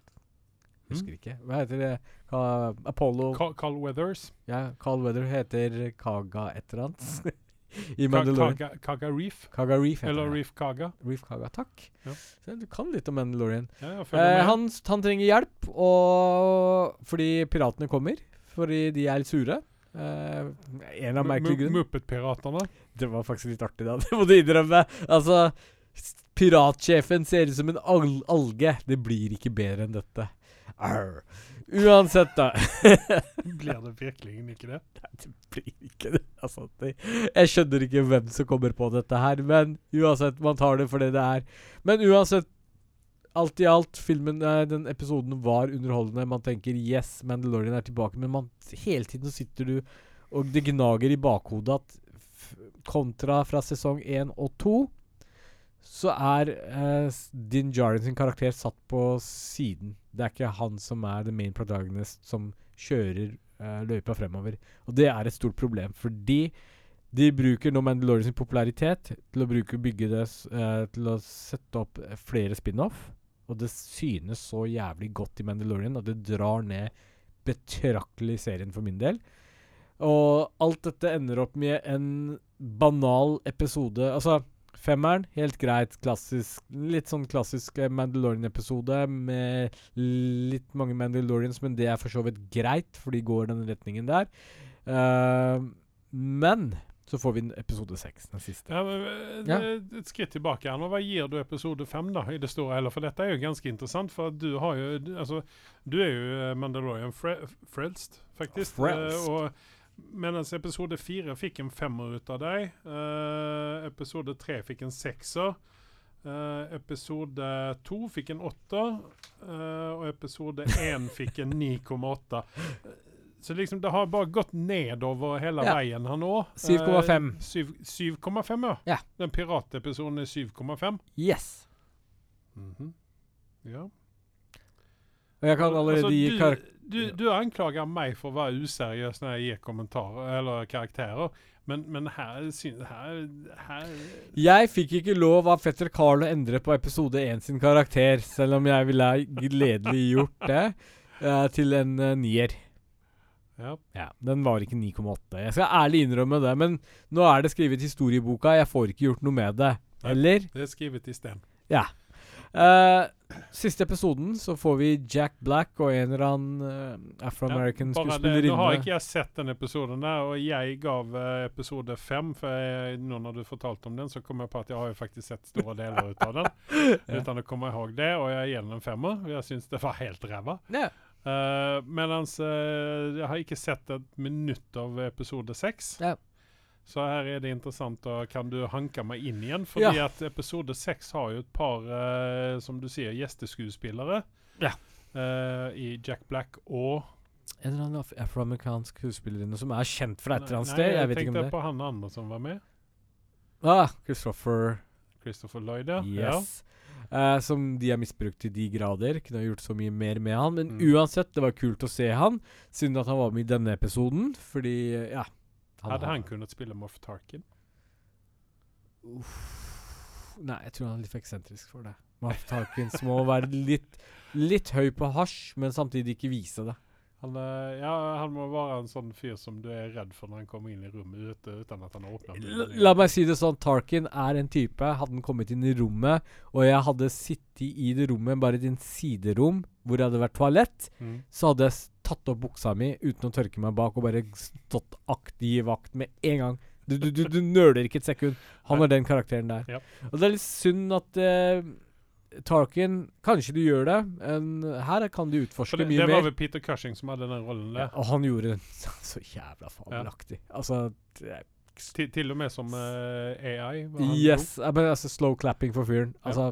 Husker ikke. Hva heter det? Ka Apollo Carl, Carl Weathers. Ja, Carl Weather heter Kaga et eller annet. I Mandalorian. Kaga, Kaga Reef. Kaga Reef heter Eller. Reef Kaga. Reef Kaga, takk. Ja. Så du kan litt om Mandalorian. Ja, Eh, han, han trenger hjelp, og fordi piratene kommer. Fordi de er litt sure. Eh, en av merkelige grunner. Muppet-piratene. Det var faktisk litt artig, da. Det må du innrømme. Altså, piratsjefen ser ut som en al alge. Det blir ikke bedre enn dette. Arr. Uansett, da. Blir det virkelig ikke det? Nei, det blir ikke det. Altså, det. Jeg skjønner ikke hvem som kommer på dette her, men uansett, man tar det for det det er. Men uansett, alt i alt, filmen, eh, den episoden var underholdende. Man tenker 'yes, Mandalorian er tilbake', men man, hele tiden så sitter du og det gnager i bakhodet at kontra fra sesong 1 og 2 så er uh, Din Djarin sin karakter satt på siden. Det er ikke han som er the main protagonist som kjører uh, løypa fremover. Og det er et stort problem, fordi de bruker nå Mandalorian sin popularitet til å bruke bygge det eh, Til å sette opp flere spin-off. Og det synes så jævlig godt i Mandalorian og det drar ned betraktelig serien for min del. Og alt dette ender opp med en banal episode. Altså, femmeren, helt greit. Klassisk Litt sånn klassisk eh, Mandalorian-episode med litt mange Mandalorians, men det er for så vidt greit, for de går den retningen der. Uh, men så får vi episode seks, den siste. Ja, men, eh, Ja. Et skritt tilbake Anna. Hva gir du episode fem da, i det store hele? For dette er jo ganske interessant. For du har jo Altså, du er jo Mandalorian fre frelst, faktisk. Frelst. Og mens episode fire fikk en femmer ut av deg, Uh, episode tre fikk en sekser. Uh, episode to fikk en åtter, Uh, og episode én fikk en 9,8. Så liksom det har bare gått nedover hele Ja. veien her nå. 7,5. Eh, 7,5, ja. Ja. Den piratepisoden er 7,5. Yes! Mhm. Ja. Og jeg kan allerede Altså, gi du, karak... du, du anklager meg for å være useriøs når jeg gir kommentarer eller karakterer, men, men her, her, her Jeg fikk ikke lov av Fetter Carl å endre på episode 1 sin karakter, selv om jeg ville gledelig gjort det, eh, til en uh, nier. Ja. Ja, Den var ikke 9,8. Jeg skal ærlig innrømme det, men nå er det skrevet historieboka. Jeg får ikke gjort noe med det. Eller? Det er skrevet i sten. Eh, siste episoden så får vi Jack Black og en eller annen uh, afroamerican Ja, skuespillerinne. nå har ikke jeg sett den episoden der, og jeg gav uh, episode fem, for jeg, nå når du fortalte om den, så kom jeg på at jeg har jo faktisk sett store deler ut av den, Ja. uten å komme ihåg det, og jeg gir den en femmer. Jeg syns det var helt ræva. Ja. Uh, Mens jeg har ikke sett et minutt av episode seks. Ja. Så her er det interessant, og kan du hanke meg inn igjen? Fordi Ja. at episode seks har jo et par, uh, som du sier, gjesteskuespillere. Ja. Uh, I Jack Black og En eller annen af afroamerikansk skuespillerinne som er kjent fra et eller annet sted. jeg, Jeg vet ikke tenkte om det på han andre som var med. Ah, Christopher Christopher Lloyd, ja. Yes. Eh, som de har misbrukt til de grader. Kunne ha gjort så mye mer med han. Men Mm. uansett, det var kult å se han. Synd at han var med i denne episoden, fordi ja. Ja. Hadde han kunnet spille Moff Tarkin? Uff. Nei, jeg tror han er litt for eksentrisk for det. Moff Tarkins må være litt, litt høy på hasj, men samtidig ikke vise det. Han, eh, ja, han må være en sånn fyr som du er redd for når han kommer inn i rommet ute, uten at han åpner La, la meg si det sånn, Tarkin er en type Hadde han kommet inn i rommet, og jeg hadde sittet i det rommet, bare i et siderom, hvor det hadde vært toalett, mm. så hadde jeg s- tatt opp buksa mi uten å tørke meg bak, og bare stått aktiv vakt med en gang. Du, du, du, du nøler ikke et sekund. Han er den karakteren der. Ja. Og det er litt synd at uh, Tarkin Kanskje du gjør det, her kan du utforske det, mye det var mer. vel Peter Cushing som hadde den rollen Ja, der. og han gjorde den så jævla fabelaktig. Altså det- Til, til og med som uh, AI. Yes. ja, Men altså, slow clapping for fyren. Altså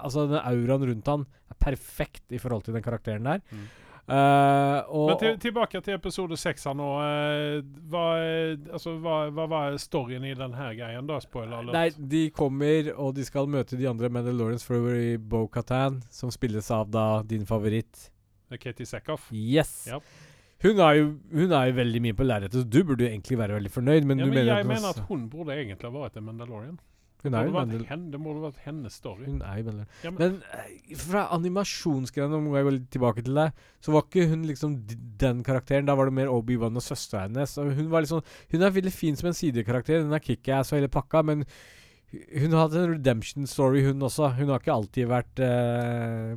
Altså, den auraen rundt han er perfekt i forhold til den karakteren der. Mm. Eh, og, Men til, tilbake til episode seks her nå. eh, hva, eh, altså, hva, hva var storyen i denne greien, da? Spoiler alert. Nei, de kommer, og de skal møte de andre Mandalorians for i Bo-Katan, som spilles av da din favoritt. Katie Sackhoff. Yes! Ja. Hun, er jo, hun er jo veldig mye på lerretet, så du burde jo egentlig være veldig fornøyd, men Ja, du men mener jeg mener at hun burde egentlig ha vært en Mandalorian. Hun er jo vært hen, det burde vært hennes story. Hun er jo Ja, men, Men eh, fra animasjonsgreiene, om jeg går litt tilbake til deg, så var ikke hun liksom den karakteren. Da var det mer Obi-Wan og søstera hennes. Og hun var liksom Hun er veldig fin som en sidekarakter. Hun er kickass og hele pakka, men hun har hatt en redemption story, hun også. Hun har ikke alltid vært uh,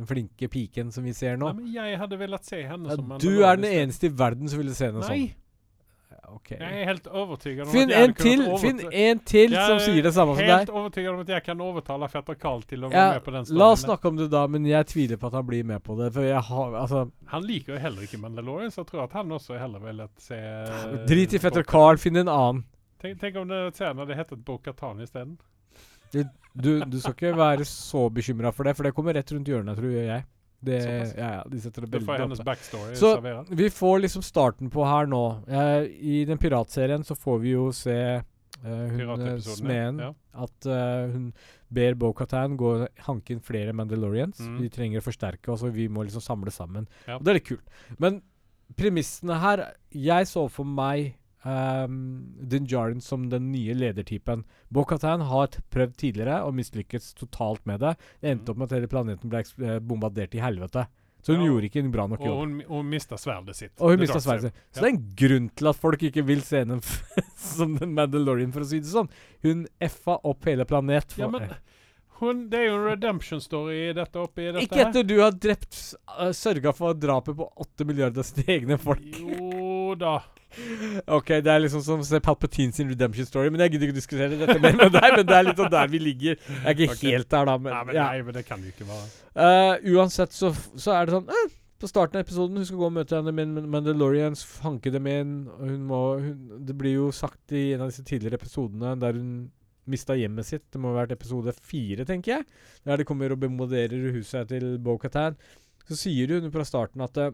den flinke piken som vi ser nå. nei, men jeg hadde velat se henne Ja, som du er den eneste i verden som ville se henne sånn. Nei, ok. jeg er helt overbevist om Finn at jeg en til, finn en til som er sier det samme som Helt overbevist om at jeg kan overtale fetter Carl til å være Ja, med på den la oss snakke om det da, men jeg tviler på at han blir med på det. For jeg har Altså Han liker jo heller ikke Mandalorian, så jeg tror at han også heller ville se eh, Drit i fetter Bo- Carl, finn en annen. Tenk, tenk om det sen hadde hettet Bo-Katan isteden. Du, du skal ikke være så bekymra for det, for det kommer rett rundt hjørnet, tror jeg. Det, ja, ja, de setter det Du får hennes backstory Så- serveret. Vi får liksom starten på her nå. Uh, I den piratserien så får vi jo se Uh, hun smeden ja. at uh, hun ber Bo-Katan gå og hanke inn flere Mandalorians. Mm. Vi trenger å forsterke oss, og vi må liksom samle sammen. Ja. Og det er litt kult. Men premissene her Jeg så for meg um, Din Djarin som den nye ledertypen. Bo-Katan har prøvd tidligere og mislykkes totalt med det. Det endte Mm. opp med at hele planeten ble eh, bombardert i helvete. Så hun Ja. gjorde ikke en bra nok Og jobb. hun, hun mista sverdet sitt. Og hun mista sverdet sitt. Så det er en grunn til at folk ikke vil se henne som den Mandalorian, for å si det sånn. Hun effa opp hele planet. For, Ja, men hun, det er jo en redemption story i dette oppi dette ikke etter du har drept uh, Sørga for drapet på åtte milliarder av sine egne folk. Jo da. Ok, det er liksom som Palpatine sin redemption story, men jeg gidder ikke å diskutere dette mer med deg. Men det er litt sånn der vi ligger. Jeg er ikke okay. helt der, da, men, nei, men, ja. nei, men det kan jo ikke være Uh, uansett så, så er det sånn eh, På starten av episoden Hun skal gå og møte henne med Mandalorians, hanke dem inn. Hun må hun, Det blir jo sagt i en av disse tidligere episodene der hun mista hjemmet sitt. Det må ha vært episode fire, tenker jeg. Der de kommer og bemoderer huset til Bo-Katan. Så sier hun fra starten at eh,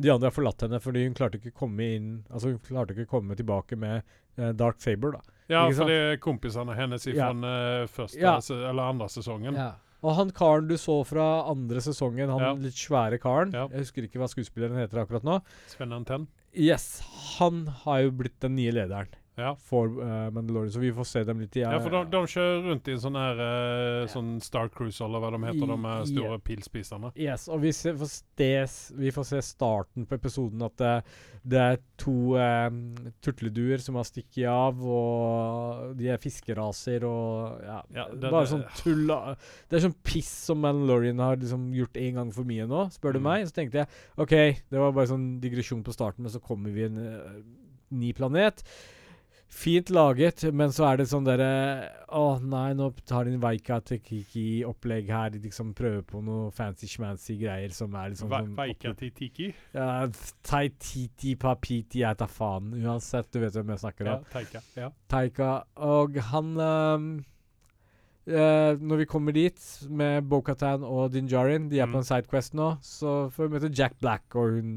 de andre har forlatt henne fordi hun klarte ikke komme inn Altså hun klarte ikke komme tilbake med eh, Dark Saber, da. Ja, er kompisene hennes fra ja. første Ja. eller andre sesongen. Ja. Og han karen du så fra andre sesongen, han Ja. litt svære karen. Jeg husker ikke hva skuespilleren heter akkurat nå. Sven Antenn. Yes, han har jo blitt den nye lederen Ja. for uh, Mandalorian, så vi får se dem litt i ja, for de, de kjører rundt i en sånn her eh, sånn Star Cruise, eller hva de heter, de store yeah. pilspiserne. Yes, og vi, ser, får se, vi får se starten på episoden at det, det er to eh, turtleduer som har stikket av, og de er fiskeraser og ja, Ja, det- Bare det- sånn tull Det er sånn piss som Mandalorian har liksom gjort en gang for mye nå, spør du Mm. meg. Så tenkte jeg OK, det var bare sånn digresjon på starten, men så kommer vi en uh, ny planet. Fint laget, men så er det sånn derre Å nei, nå tar de en Veika Tekiki-opplegg her. Liksom prøver på noe fancy-schmancy greier som er liksom sånn Veika Tekiki? Ja, Taititi Papiti, jeg tar faen. Uansett, du vet hvem jeg snakker Ja, om. Taika. Ja. Taika. Og han um, Uh, Når vi kommer dit med Bo-Katan og Dinjarin, de er Mm. på en sidequest nå, så får vi møte Jack Black og hun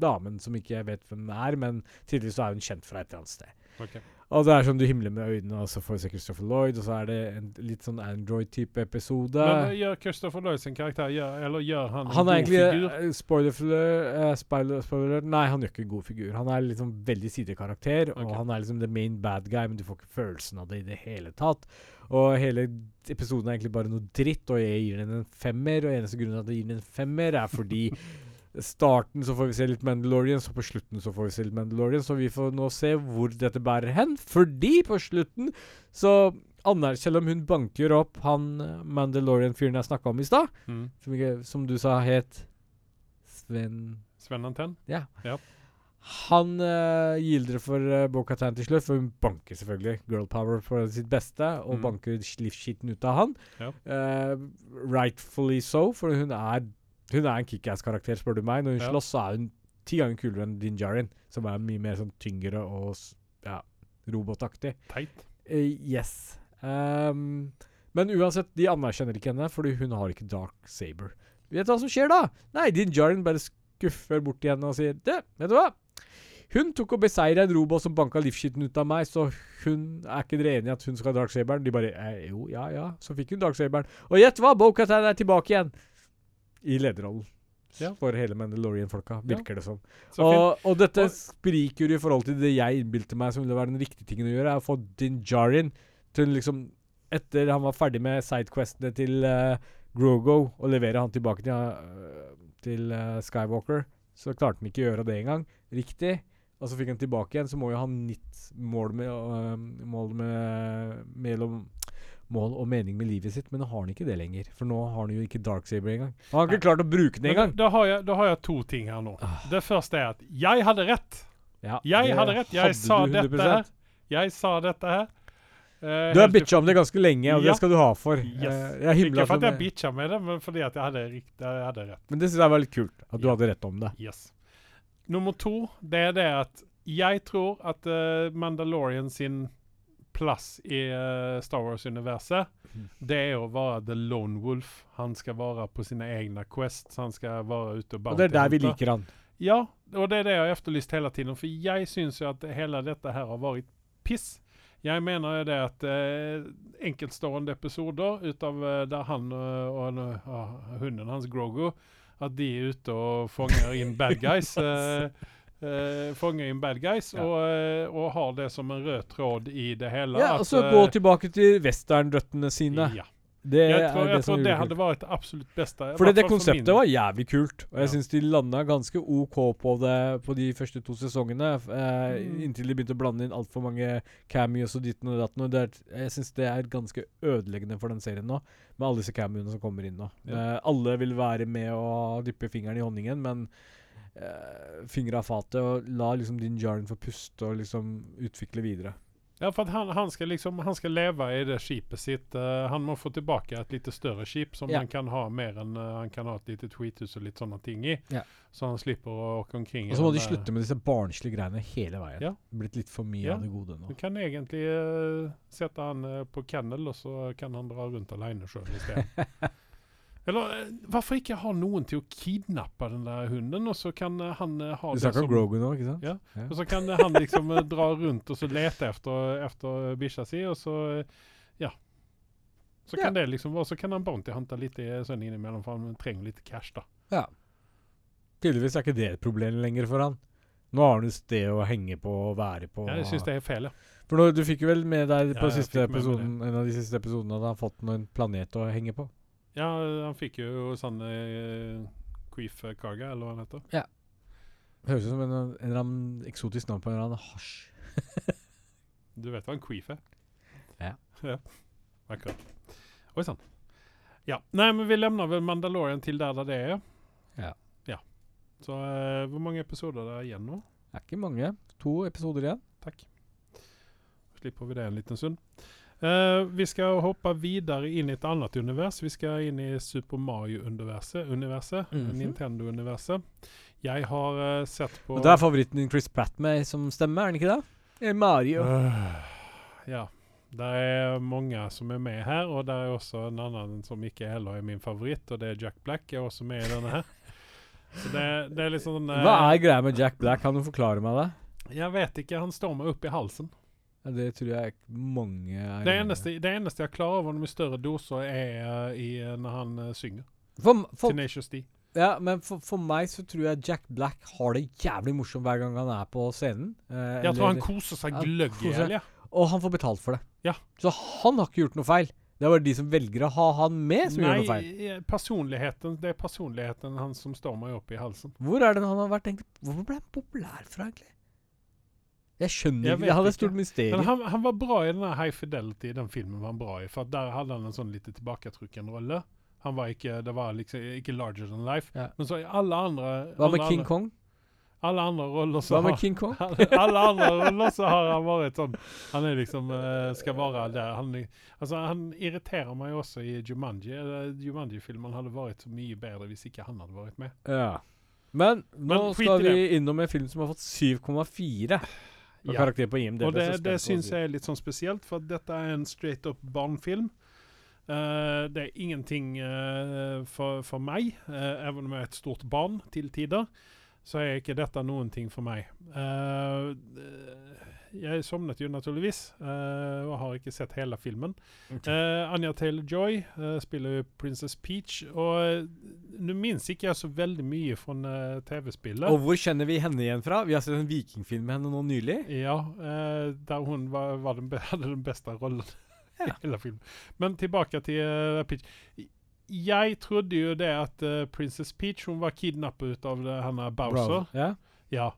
damen som ikke jeg vet hvem er, men tidligere så er hun kjent fra et eller annet sted. Okay. Og det er sånn du himler med øynene, og så får du se Christopher Lloyd, og så er det en litt sånn Android-type episode. Men eh, gjør Christopher Lloyd sin karakter, gjør, eller gjør han en Han er god egentlig figur? eh, spoiler, uh, spoiler, spoiler Nei, han gjør ikke en god figur. Han er liksom veldig sidekarakter, og han er liksom the main bad guy, men du får ikke følelsen av det i det hele tatt. Og hele episoden er egentlig bare noe dritt, og jeg gir den en femmer. Og eneste grunnen til at jeg gir den en femmer, er fordi starten så får vi se litt Mandalorian, så på slutten så får vi se litt Mandalorian. Så vi får nå se hvor dette bærer hen. Fordi på slutten så aner, Selv om hun banker opp han eh, Mandalorian-fyren jeg snakka om i stad, Mm. som, som du sa het Sven Sven Antenn? Ja. Ja. Han uh, gildrer for uh, Bo-Katan til slutt, for hun banker selvfølgelig girl power på sitt beste, og Mm. banker livsskitten ut av han. Ja. Uh, rightfully so, for hun er Hun er en kickass-karakter, spør du meg. Når hun Ja. slåss, så er hun ti ganger kulere enn Din Djarin, som er mye mer sånn tyngre og ja, robotaktig. Teit. Uh, yes. Um, men uansett, de anerkjenner ikke henne, fordi hun har ikke Dark Saber. Vet du hva som skjer da? Nei, Din Djarin bare skuffer bort igjen og sier Det, vet du hva? Hun tok og beseira en robot som banka livskitten ut av meg, så hun er ikke dere enige i at hun skal ha Dark Saberen? De bare eh, Jo, ja ja. Så fikk hun Dark Saberen. Og gjett hva? Bo-Katan er tilbake igjen. I lederrollen. Ja. for hele Mandalorian-folka, Ja. det som. Og, og dette spriker i forhold til det jeg innbilte meg som ville være den riktige tingen å gjøre, er å få Din Djarin til liksom Etter han var ferdig med sidequestene til uh, Grogo, og levere han tilbake til, uh, til uh, Skywalker, så klarte han ikke å gjøre det engang. Riktig. Og så fikk han tilbake igjen, så må jo han nytt mål med, uh, mål med mellom mål og mening med livet sitt, men nå har han ikke det lenger. For nå har han jo ikke Darksaber engang. Han har ikke klart å bruke den engang. da, har jeg, da har jeg to ting her nå. Ah. Det første er at jeg hadde rett. Ja, Jeg hadde rett. Jeg hadde sa dette her. Jeg sa dette her. Uh, Du har bitcha om det ganske lenge, og Ja. det skal du ha for. Yes. Uh, Ikke for at jeg med- bitcha med det, men fordi at jeg hadde, rikt, jeg hadde rett. Men det syns jeg var litt kult, at du Ja. hadde rett om det. Yes. Nummer to, det er det at jeg tror at uh, Mandalorian sin plass i uh, Star Wars-universet, Mhm. det er å være the lone wolf. Han skal være på sine egne quests, han skal være ute og Og det er der vi liker han. Ja, og det er det jeg har efterlyst hele tiden. For jeg syns jo at hele dette her har vært piss. Jeg mener jo det at eh, enkeltstående episoder ut av eh, der han eh, og eh, hunden hans, Grogo, at de er ute og fanger inn bad guys. eh, eh, fanger inn bad guys Ja. og, uh, og har det som en rød tråd i det hele. Ja, at, så eh, gå tilbake til westernrøttene sine. Ja. Det Jeg tror, det jeg som tror det hadde vært det absolutt beste. For det for konseptet var jævlig kult, og jeg Ja. syns de landa ganske OK på det på de første to sesongene. Eh, Mm. Inntil de begynte å blande inn altfor mange cameos og ditten og datten. Og det er, jeg syns det er ganske ødeleggende for den serien nå, med alle disse cameoene som kommer inn nå. Ja. Eh, alle vil være med og dyppe fingeren i honningen, men uh, fingre av fatet, og la liksom din jarn få puste og liksom utvikle videre. Ja, for at han, han, skal liksom, han skal leve i det skipet sitt. Uh, han må få tilbake et litt større skip som Ja. han kan ha mer enn uh, Han kan ha et lite tweethus og litt sånne ting i. Ja. Så han slipper å åke omkring. Og så må de slutte med disse barnslige greiene hele veien. Ja. Blitt litt for mye av det gode nå. Du kan egentlig uh, sette han eh, på kennel, og så kan han dra rundt alene sjøl isteden. Eller eh, hvorfor ikke ha noen til å kidnappe den der hunden, og så kan eh, han eh, ha Du snakker om Grogu nå, ikke sant? Ja. Og så kan han liksom dra rundt og så lete efter, efter bikkja si, og så Ja. Så kan det liksom være, så kan han Bounty hente litt sånn innimellom, for han trenger litt cash, da. Ja. Tydeligvis er ikke det et problem lenger for han. Nå har han et sted å henge på og være på. Ja, jeg syns det er feil, ja. For nå, Du fikk jo vel med deg på ja, siste episoden, en av de siste episodene at han har fått noen planet å henge på. Ja, han fikk jo sånn uh, Queef Karga, eller hva han heter. Ja. Høres ut som en, en eller annen eksotisk navn på en eller annen hasj. Du vet hva en queef er? Ja. ja. Akkurat. Oi sann. Ja. Nei, men vi lämnar vel Mandalorian til der, der det er. Ja. ja. Så eh, hvor mange episoder er det igjen nå? Det er ikke mange. To episoder igjen. Takk. Slipper vi det en liten stund. Eh, vi skal hoppe videre inn i et annet univers. Vi skal inn i Super Mario-universet. Universet, Mhm. Nintendo-universet. Jeg har uh, sett på Og det er favoritten din Chris Pratt med som stemme, er den ikke det? Eh, Mario. Uh, ja. Det er mange som er med her, og det er også en annen som ikke heller er min favoritt, og det er Jack Black er også med i denne her. Så det, det er litt sånn eh, Hva er greia med Jack Black? Kan du forklare meg det? Jeg vet ikke. Han står meg opp i halsen. Ja, det tror jeg mange er Det eneste, det eneste jeg klarer av honom med større doser, er eh, i, eh, når han eh, synger. for, for, Tenacious D. Ja, men for, for meg så tror jeg Jack Black har det jævlig morsomt hver gang han er på scenen. Eh, Jeg tror han koser seg gløgg i hjel, ja. Og han får betalt for det. Ja. Så han har ikke gjort noe feil. Det er bare de som velger å ha han med, som gjør noe feil. Personligheten, det er personligheten hans som står meg opp i halsen. Hvor er det han har vært egentlig Hvorfor ble han populær fra, egentlig? Jeg skjønner Jeg ikke. Jeg hadde et stort mysterium. Han, han var bra i denne High Fidelity, den filmen var han bra i. For der hadde han en sånn litt tilbaketrukken rolle. Han var ikke, det var liksom ikke larger than life. Ja. Men så i alle andre Hva med King andre, Kong? Alle andre roller så Hva med har King Kong? alle andre roller så har han vært sånn Han er liksom eh, skal være der. Han, altså, han irriterer meg også i Jumanji. Eh, Jumanji-filmen hadde vært så mye bedre hvis ikke han hadde vært med. Ja. Men nå Men skal vi innom en film som har fått 7,4 på Ja. karakter på IMDb. Og det, det syns jeg er litt sånn spesielt, for dette er en straight up barnefilm. Uh, det er ingenting uh, for, for meg, uh, even om jeg er et stort barn til tider, så er ikke dette noen ting for meg. Jeg sovnet jo naturligvis, uh, og har ikke sett hele filmen. Ok. Eh, Anja Taylor-Joy uh, spiller Princess Peach, og nå minnes ikke jeg så veldig mye fra TV-spillet. Og hvor kjenner vi henne igjen fra? Vi har sett en vikingfilm med henne nå nylig. Ja, der hun var, var den, hadde den beste rollen Ja. i hele filmen. Men tilbake til Peach. Jeg trodde jo det at uh, Princess Peach hun var kidnappet av det, henne Bowser. Ja. Ja.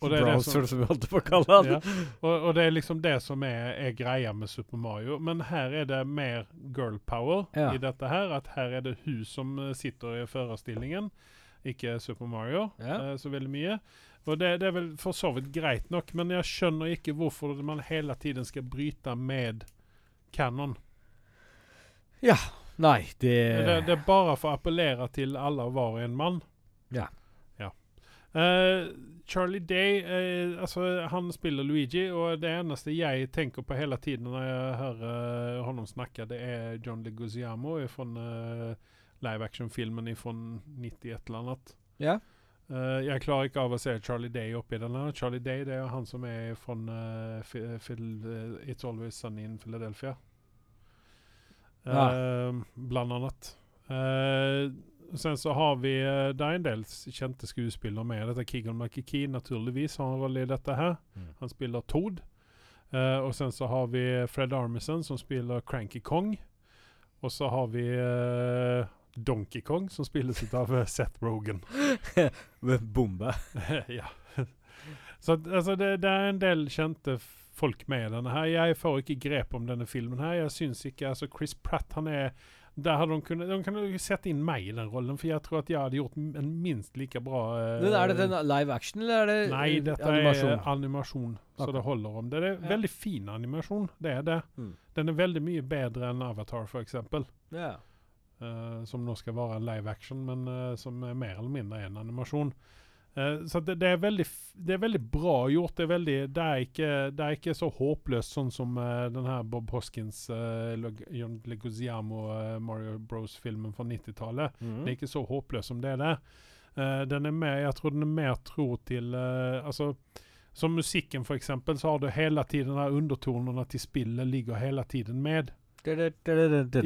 Og det er det Browser, som, som vi holdt på å kalle han. ja. og, og det er liksom det som er, er greia med Super Mario. Men her er det mer girl power Ja. i dette her. At her er det hun som eh, sitter i førerstillingen, ikke Super Mario Ja. eh, så veldig mye. Og det, det er vel for så vidt greit nok, men jeg skjønner ikke hvorfor man hele tiden skal bryte med canon. Nei, det, Det, det er bare for å appellere til alle og hver en mann. Ja. Ja. Eh, Charlie Day, eh, altså han spiller Luigi, og det eneste jeg tenker på hele tiden når jeg hører ham snakke, det er John Leguizamo fra uh, live action-filmen fra 90 et eller annet. Ja. Eh, jeg klarer ikke av å se Charlie Day oppi denne. Charlie Day det er han som er fra uh, It's Always Sunny in Philadelphia. Ja. Blant bland annat. Eh, sen så har vi eh, Det er en del kjente skuespillere med. Dette Keegan McKee naturligvis har en rolle i dette her. Mm. Han spiller Toad. Uh, og sen så har vi Fred Armisen som spiller Cranky Kong. Og så har vi uh, Donkey Kong som spilles av eh, Seth Rogan. Bombe. ja. Så altså, det, det er en del kjente folk med i denne her. Jeg får ikke grep om denne filmen her. Jeg syns ikke altså Chris Pratt han er der hadde de kunnet, de kunne jo sett inn meg i den rollen, for jeg tror at jeg hadde gjort en minst like bra eh, Men er det en live action, eller er det Nei, eh, dette animasjon? er animasjon, så okay. det holder om. Det er Ja. veldig fin animasjon, det er det. Mm. Den er veldig mye bedre enn Avatar, for eksempel. Ja. Uh, som nå skal være en live action, men uh, som er mer eller mindre en animasjon. Eh, så det, det, er veldig, det er veldig bra gjort. Det er, veldig, det er, ikke, det er ikke så håpløst sånn som uh, den her Bob Hoskins, uh, John Leguizamo, uh, Mario Bros-filmen fra 90-tallet. Mm. Det er ikke så håpløst som det er. Eh, den er mer, jeg tror den er mer tro til Altså, som musikken, for eksempel, så har du hele tiden de her undertonene til spillet ligger hele tiden med.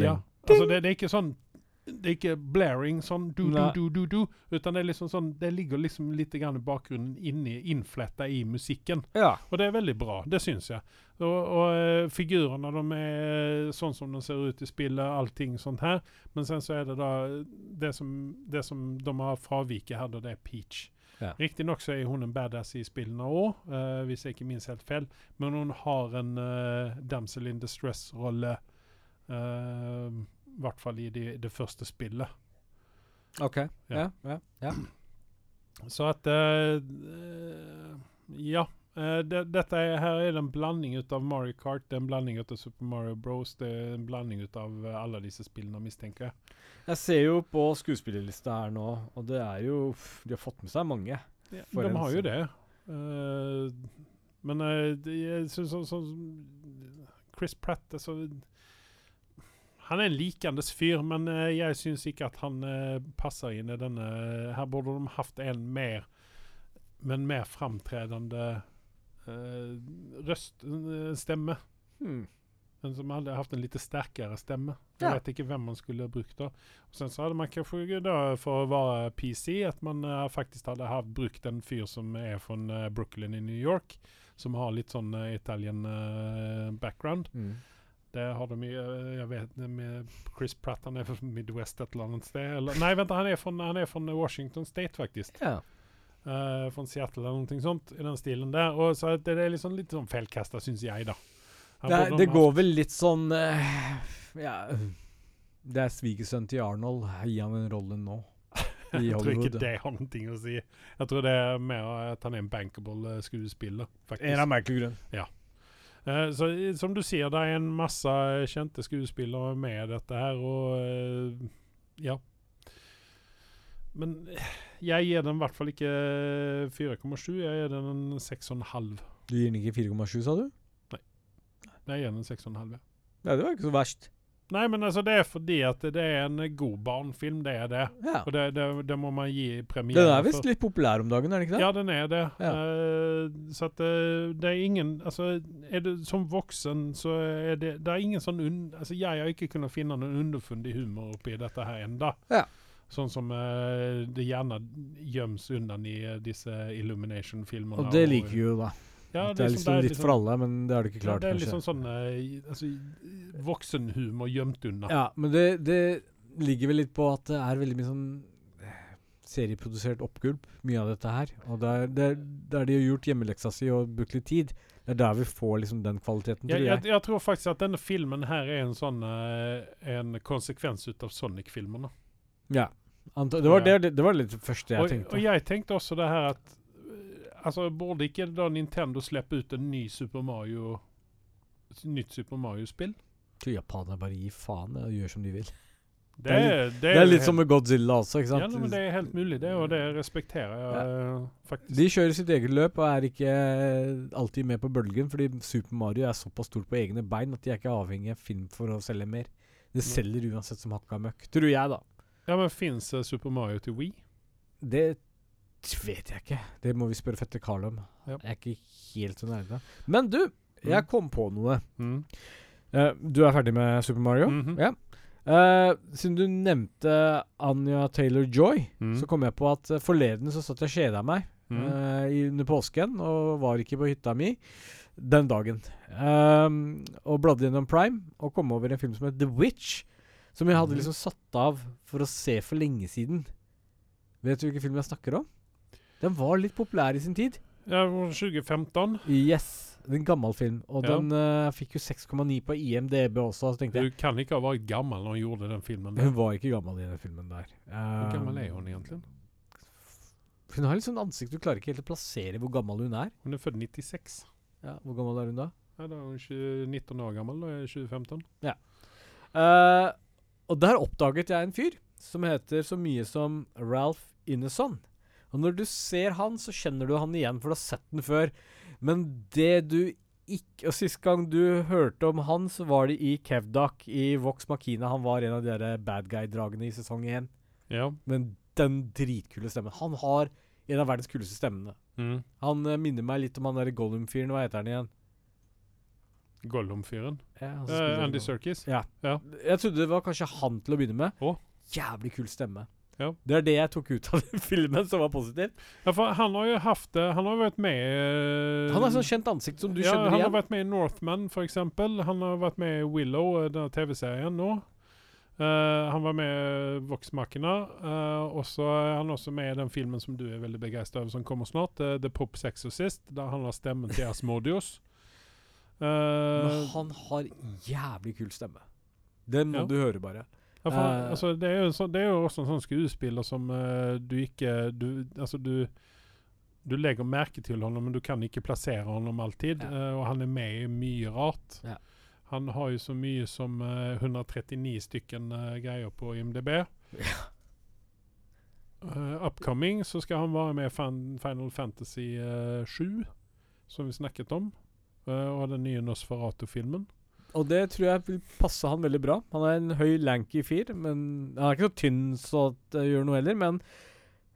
Ja, altså det, det er ikke sånn Det er ikke blaring sånn du, du, du, du, du, utan det er liksom sånn Det ligger liksom litt grann i bakgrunnen inni, innfletta i musikken. Ja. Og det er veldig bra, det syns jeg. Og, og eh, figurene de er sånn som de ser ut i spillet, allting sånt her. Men sen så er det da det som, det som de har fraviket her, det er Peach. Ja. Riktignok så er hun en badass i spillene òg, uh, hvis jeg ikke minst helt feil. Men hun har en uh, damsel in distress-rolle, eh, i hvert fall i det, de første spillet. OK. Ja. Ja. Ja. ja. Så at eh, Ja. Uh, det, dette er, her er det en blanding ut av Mario Kart, det er en blanding ut av Super Mario Bros, det er en blanding ut av eh, alle disse spillene, mistenker jeg. Jeg ser jo på skuespillerlista her nå, og det er jo De har fått med seg mange. Ja, de en har jo det. Uh, men uh, det, synes sånn sånn Chris Pratt altså, Han er en likandes fyr, men eh, jeg syns ikke at han eh, passer inn i denne Her burde de hatt en mer Men mer framtredende røststemme. røst, eh, stemme. Hmm. En som hadde hatt en litt sterkere stemme. Jeg Ja. vet ikke hvem man skulle brukt da. Og sen så hadde man kanskje da, for å være PC, at man uh, faktisk hadde hatt brukt en fyr som er fra uh, Brooklyn i New York, som har litt sånn uh, Italian uh, background. Mm. Det har de mye Jeg vet med Chris Pratt, han er fra Midwest et eller annet sted. Eller, nei, vent, han er fra han är från Washington State, faktisk. Ja. Uh, fra Seattle eller noe sånt, i den stilen der. Och så det, det er liksom litt sånn feilkasta, syns jeg, da. Det, er- det går vel litt sånn uh, Ja Det er svigersønnen til Arnold. Gi han en rolle nå. Jeg tror ikke det har noe å si. Jeg tror det er mer at han er en bankable eh, skuespiller, faktisk. En av merkelig grunn. Eh, så som du sier, det er en masse kjente skuespillere med dette her, og eh, ja. Men eh, jeg gir den i hvert fall ikke 4,7, jeg gir den en 6,5. Du gir den ikke 4,7, sa du? Nei. Jeg gir den en 6,5. ja. Nei, det var ikke så verst. Nei, men altså, det er fordi at det er en god barnefilm, det er det. Ja. Og det, det, det må man gi premiere Den er for. visst litt populær om dagen, er den ikke det? Ja, den er det. Ja. Uh, så at eh, det er ingen Altså, er det som voksen, så er det Det er ingen sånn un, Altså, jeg har ikke kunnet finne noen underfundig humor oppi dette her ennå. Ja. Sånn som uh, det gjerne gjemmes unna i disse Illumination-filmene. Og det liker vi jo, da. Ja, det er som- liksom litt for alle, men det har du ikke Ja, klart, det er kanskje. liksom sånn eh, altså, voksenhumor gjemt unna. Ja, men det, det ligger vel litt på at det er veldig mye sånn eh, serieprodusert oppgulp, mye av dette her. Og der, der, der de har gjort hjemmeleksa si og brukt litt tid, det er der vi får liksom den kvaliteten, tror jeg, jeg. jeg tror faktisk at denne filmen her er en sånn eh, En konsekvens ut av Sonic-filmerne. Ja. Det, var det, det var litt det første jeg Og, tenkte. og jeg tenkte også det her at eh, Altså, burde ikke da Nintendo slippe ut en ny Super Mario nytt Super Mario-spill? tror Japanerne bare gir faen og gjør som de vil. Det, er er, det, Det er litt helt- som med Godzilla også, ikke sant? Ja, men det er helt mulig, det, og det respekterer jeg ja. faktisk. De kjører sitt eget løp og er ikke eh, alltid med på bølgen, fordi Super Mario er såpass stort på egne bein at de er ikke avhengig av film for å selge mer. Det selger uansett som hakka møkk. Tror jeg, da. Ja, men fins Super Mario til Wii? Det vet jeg ikke. Det må vi spørre fetter Carl om. Ja. Jeg er ikke helt så nærme. Men du, jeg Mm. kom på noe. Mm. Uh, du er ferdig med Super Mario? Mhm. Ja. Uh, siden du nevnte Anja Taylor-Joy, Mm. så kom jeg på at eh, forleden så satt jeg og kjeda meg Mm. i- under påsken og var ikke på hytta mi den dagen. Ehm, og bladde gjennom Prime og kom over en film som het The Witch. Som jeg hadde Mhm. liksom satt av for å se for lenge siden. Vet du hvilken film jeg snakker om? Den var litt populær i sin tid. Ja, 2015. Yes. Det er En gammel film. Og Ja. den uh, fikk jo 6,9 på IMDb også. Så tenkte Du kan ikke ha vært gammel når hun gjorde den filmen. Hun var ikke gammel i den filmen der. Hvor gammel er Ehm, hun egentlig? Hun har litt sånn ansikt du klarer ikke helt å plassere hvor gammel hun er. Hun er født 96. Ja, Hvor gammel er hun da? Ja, da er hun 20, 19 år gammel, da er det 2015. Uh, og der oppdaget jeg en fyr som heter så mye som Ralph Ineson. Og når du ser han, så kjenner du han igjen, for du har sett den før. Men det du ikke Og sist gang du hørte om han, så var det i Kevdak i Vox Machina. Han var en av de der bad guy-dragene i sesong én. Ja. Men den dritkule stemmen. Han har en av verdens kuleste stemmene. Mm. Han uh, minner meg litt om han derre Gollum-fyren. Hva heter han igjen? Gollum-fyren. Ja, spiller Andy Gollum. Serkis. Ja. Ja. Jeg trodde det var kanskje han til å begynne med. Oh. Jævlig kul stemme. Ja. Det er det jeg tok ut av den filmen som var positivt. Ja, for han har jo haft det Han har vært med uh, Han har sånn kjent ansikt som du ja, kjenner Han har vært med i Northman, eksempel. Han har vært med i Willow, eh, denne TV-serien nå. Uh, han var med i Vox Machina. eh, og så er han også med i den filmen som du er veldig begeistra over, som kommer snart. The Pops Exorcist. Der han har stemmen til Asmodius. Men han har jævlig kul stemme. Den må Ja. du høre, bare. Ja, for, uh, altså, det, er så, det er jo også en sånn skuespiller som uh, du ikke du, Altså, du du legger merke til ham, men du kan ikke plassere ham alltid. Ja. Uh, og han er med i mye rart. Ja. Han har jo så mye som eh, 139 stykken greier på IMDb. Eh, upcoming så skal han være med i fan, Final Fantasy eh, 7, som vi snakket om. og den nye Nosferatu-filmen. Og det tror jeg vil passe han veldig bra. Han er en høy, lanky fyr, men han er ikke så tynn så det gjør noe heller. Men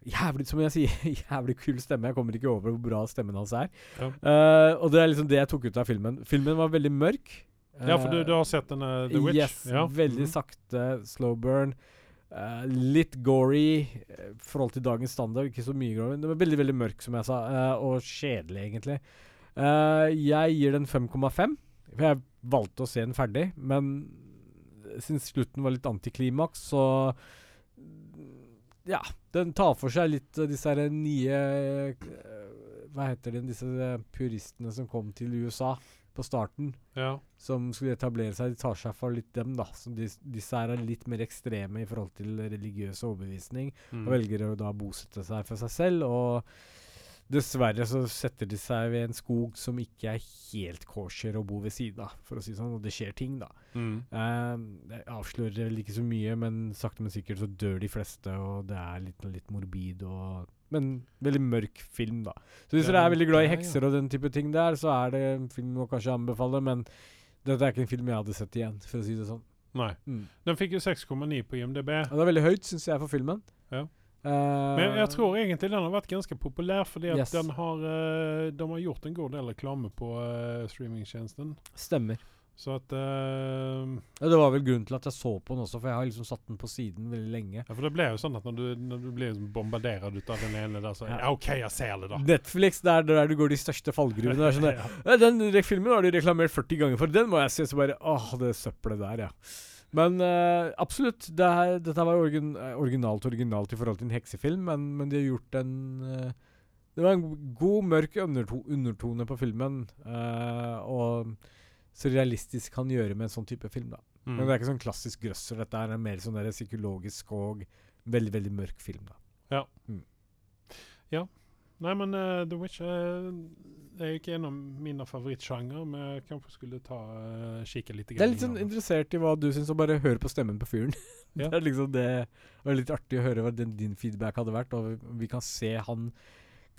jævlig, som jeg sier, jævlig kul stemme. Jeg kommer ikke over hvor bra stemmen hans er. Ja. Uh, og det er liksom det jeg tok ut av filmen. Filmen var veldig mørk. Ja, for du, Eh, du har sett den uh, The Witch? Yes. ja. Veldig Mhm. sakte, slow burn. Uh, litt gory i forhold til dagens standard. Ikke så mye gory. men Det var veldig veldig mørk, som jeg sa, og kjedelig, egentlig. Jeg gir den 5,5. For jeg valgte å se den ferdig, men siden slutten var litt antiklimaks, så Ja. Den tar for seg litt disse her nye Hva heter de, disse puristene som kom til USA på starten ja. som skulle etablere seg, de tar seg for litt dem, da. Så de, disse her er litt mer ekstreme i forhold til religiøs overbevisning, Mm. og velger å da bosette seg for seg selv. Og dessverre så setter de seg ved en skog som ikke er helt kosher å bo ved siden av, for å si sånn, og det skjer ting, da. Mm. Uh, jeg avslører vel ikke så mye, men sakte, men sikkert så dør de fleste, og det er litt, litt morbid og Men veldig mørk film, da. Så hvis dere er veldig glad i hekser og den type ting der, så er det en film å kanskje anbefale, men dette er ikke en film jeg hadde sett igjen, for å si det sånn. Nei. Mm. Den fikk jo 6,9 på IMDb. Ja, det er veldig høyt, syns jeg, for filmen. Ja. Eh, Men jeg, tror egentlig den har vært ganske populær, fordi at Yes. den har, eh, de har gjort en god del reklame på uh, streamingtjenesten. Stemmer. Så at uh, Ja, det var vel grunnen til at jeg så på den også, for jeg har liksom satt den på siden veldig lenge. Ja, for det ble jo sånn at når du, når du blir liksom bombardert ut av den ene der, så Ja. OK, jeg ser det, da. Netflix, det er der du går de største fallgruvene. Det er sånn ja, Den filmen har du reklamert 40 ganger for, den må jeg se. Så bare Åh, det søppelet der, ja. Men uh, absolutt. Det her, dette var origin, eh, originalt originalt i forhold til en heksefilm, men, men de har gjort en uh, Det var en god, mørk underto undertone på filmen. Uh, og så realistisk kan gjøre med en sånn type film, da. Mm. Men det er ikke sånn klassisk grøsser. Dette er mer sånn der psykologisk og veldig, veldig mørk film, da. Ja. Ja. Nei, men The Witch eh, er ikke en av mine favorittsjanger, men jeg kanskje skulle ta uh, kikke litt. Jeg er litt sånn interessert i hva du syns, og bare høre på stemmen på fyren. Det er liksom det var litt artig å høre hva den, din feedback hadde vært, og vi, kan se han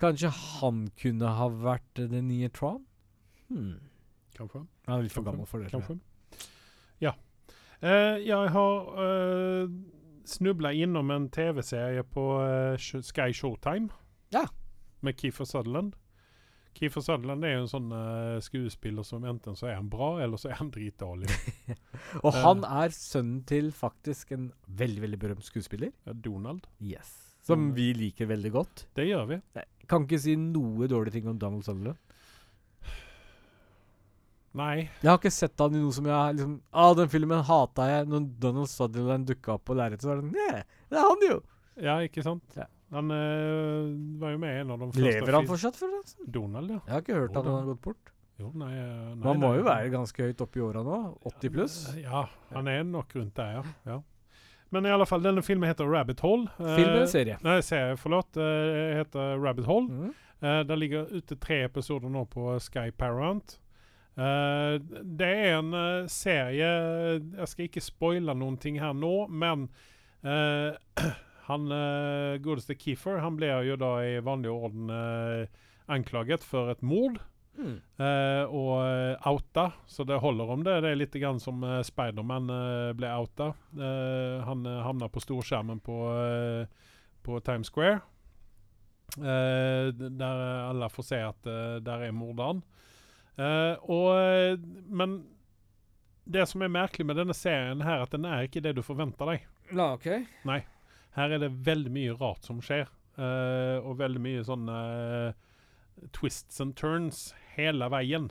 Kanskje han kunne ha vært eh, den nye Tron? Hmm. Kanskje. Han er litt for gammel for det. jeg. Kanskje. Ja. Eh, jeg har uh, snubla innom en TV-serie på uh, Sky Showtime. Ja. Med Keefer Sutherland. Keefer Sutherland er jo en sånn uh, skuespiller som enten så er han bra, eller så er han dritdårlig. Og uh, han er sønnen til faktisk en veldig veldig berømt skuespiller. Donald. Yes. Som Mm. vi liker veldig godt. Det gjør vi. Jeg kan ikke si noe dårlige ting om Donald Sutherland. Nei. Jeg har ikke sett han i noe som jeg liksom Ah, den filmen hata jeg. Når Donald Sutherland dukka opp på lerretet, så var det sånn, ja, det er han jo! Ja, ikke sant? Ja. Han eh, var jo med i en av de første Lever han fortsatt, forresten? Donald, ja. Jeg har ikke hørt at han har gått bort. Jo, nei, eh, nei, Men han må jo være ganske høyt oppe i åra nå. 80 pluss. Eh, Ja, han er nok rundt der, ja. ja. Men i alle fall, denne filmen heter Rabbit Hole. Film eller serie? Nei, serie, forlåt. Uh, heter Rabbit Hole. Mm. Uh, det ligger ute tre episoder nå på Sky Parent. Uh, det er en uh, serie Jeg skal ikke spoile ting her nå, men eh, han uh, godeste Keefer han ble jo da i vanlig orden uh, anklaget for et mord. Mm. Uh, og outa, så det holder om det. Det er litt grann som uh, Spiderman ble outa. Han uh, havna på storskjermen på, på Times Square. Der alle får se at der er morderen. Og, men det som er merkelig med denne serien, her at den er ikke det du forventer deg. Nei. ok. Her er det veldig mye rart som skjer. uh, og veldig mye sånne eh, twists and turns hele veien.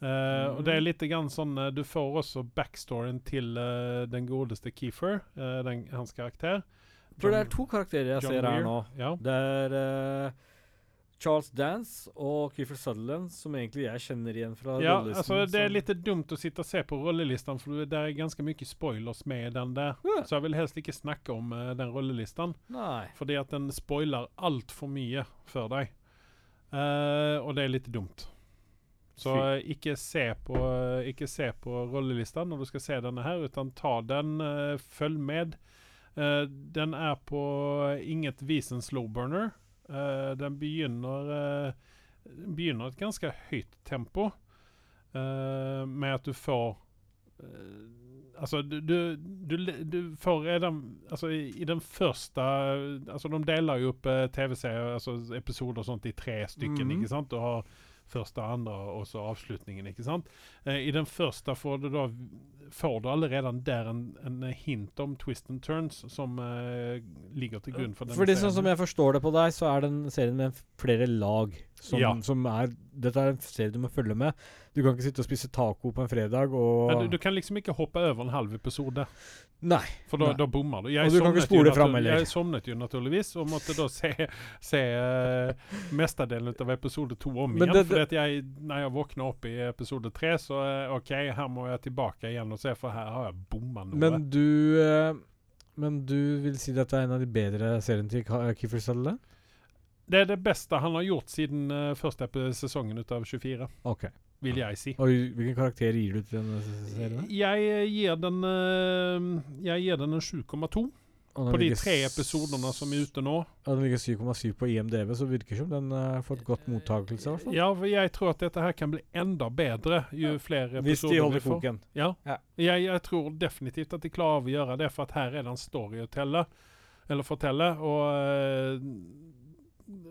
Eh, Og det er litt grann sånn Du får også backstoryen til uh, den godeste Keefer, uh, den, hans karakter. For det er to karakterer jeg John ser her Weir. nå. Ja. Det er Charles Dance og Keefer Sutherland, som egentlig jeg kjenner igjen fra Ja, rollelisten Altså, det er litt dumt å sitte og se på rollelisten, for det er ganske mye spoilers med den der. Ja. Så jeg vil helst ikke snakke om uh, den rollelisten, Nei. Fordi at den spoiler altfor mye for deg. Uh, og det er litt dumt. Så eh, ikke se på Ikke se på rollelisten når du skal se denne her, utan ta den, følg med. Den er på inget vis en Eh, den begynner uh, begynner et ganske høyt tempo uh, med at du får Altså, du, du, du, du får redan Altså, i, i den første Altså, de deler jo opp TV-serier, altså episoder og sånt, i tre stykker, mm. ikke sant? Du har første, andre og så avslutningen, ikke sant? I den første får du da Får du allerede der en, en hint om twist and turns som uh, ligger til grunn for denne Fordi sånn som jeg forstår det på deg, så er den serien med flere lag. Som, Ja. som er Dette er en serie du må følge med. Du kan ikke sitte og spise taco på en fredag og Men du, du kan liksom ikke hoppe over en halv episode, Nei. for da, Nei. da bommer du. Jeg Og du kan ikke spole fram, heller. Jeg sovnet jo naturligvis, og måtte da se, se uh, mestadelen av episode to om Men igjen. det- at jeg, når jeg våkna opp i episode tre, så uh, OK, her må jeg tilbake igjen og se, for her har jeg bomma noe. Men du eh, Men du vil si dette er en av de bedre seriene til Keefer Sutherland? det er det beste han har gjort siden uh, første sesongen ut av 24, Ok. vil jeg si. Og hvilken karakter gir du til denne serien? Jeg eh, gir den uh, Jeg gir den en 7,2. På de tre episodene som er ute nå. Og den ligger 7,7 på IMDv, så virker det som den har uh, fått godt mottakelse. i. Ja, jeg tror at dette her kan bli enda bedre jo flere Hvis de episoder holder vi får. koken. Ja. Ja. Jeg, jeg tror definitivt at de klarer av å gjøre det, for at her er det en story å telle. Eller fortelle. Og, eh,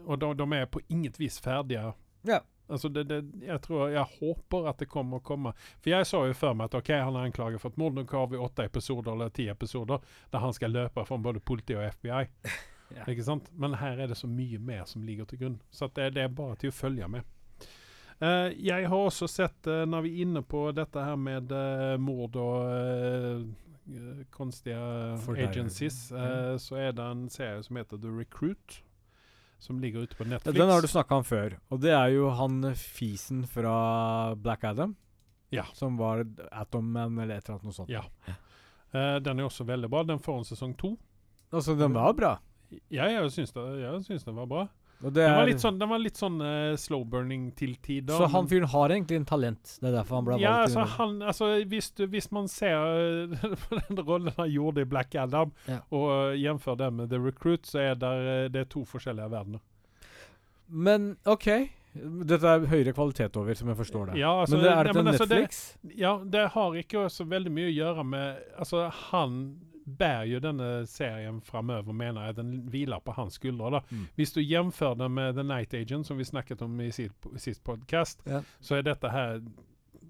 og de, de er på inget vis ferdige. Ja. Altså det, det, jeg tror, jeg håper at det kommer å komme. For jeg sa jo før meg at ok, han er anklaget for et mord. Nå har vi åtte episoder eller ti episoder der han skal løpe fra både politi og FBI. Ja. Ikke sant? Men her er det så mye mer som ligger til grunn. Så det, det er bare til å følge med. Uh, jeg har også sett, uh, når vi er inne på dette her med uh, mord og konstige agencies, eh, så er det en serie som heter The Recruit. Som ligger ute på Ja, Netflix. Den har du snakka om før, og det er jo han fisen fra Black Adam. Ja. Som var Atom Man eller et eller annet noe sånt. Ja. Uh, den er også veldig bra. Den får en sesong to. Altså, den var bra. Ja, jeg syns, det, jeg syns den var bra. Og det Den var litt sånn, den var litt sånn uh, slow burning til tider. så han fyren har egentlig en talent. Det er derfor han ble Ja, valgt. altså, han, altså hvis, du, hvis man ser eh, på den rollen han gjorde i Black Adam, Ja. og uh, jevnfør den med The Recruit, så er der, eh, det er to forskjellige verdener. Men OK. Dette er høyere kvalitet over, som jeg forstår det. Ja, altså, men det er ja, det men til Netflix? det-? Ja, det har ikke så veldig mye å gjøre med Altså, han bærer jo denne serien framover, mener jeg. Den hviler på hans skuldre. Mm. Hvis du jevnfører det med The Night Agent, som vi snakket om i sist, sist podcast, Ja. så er dette her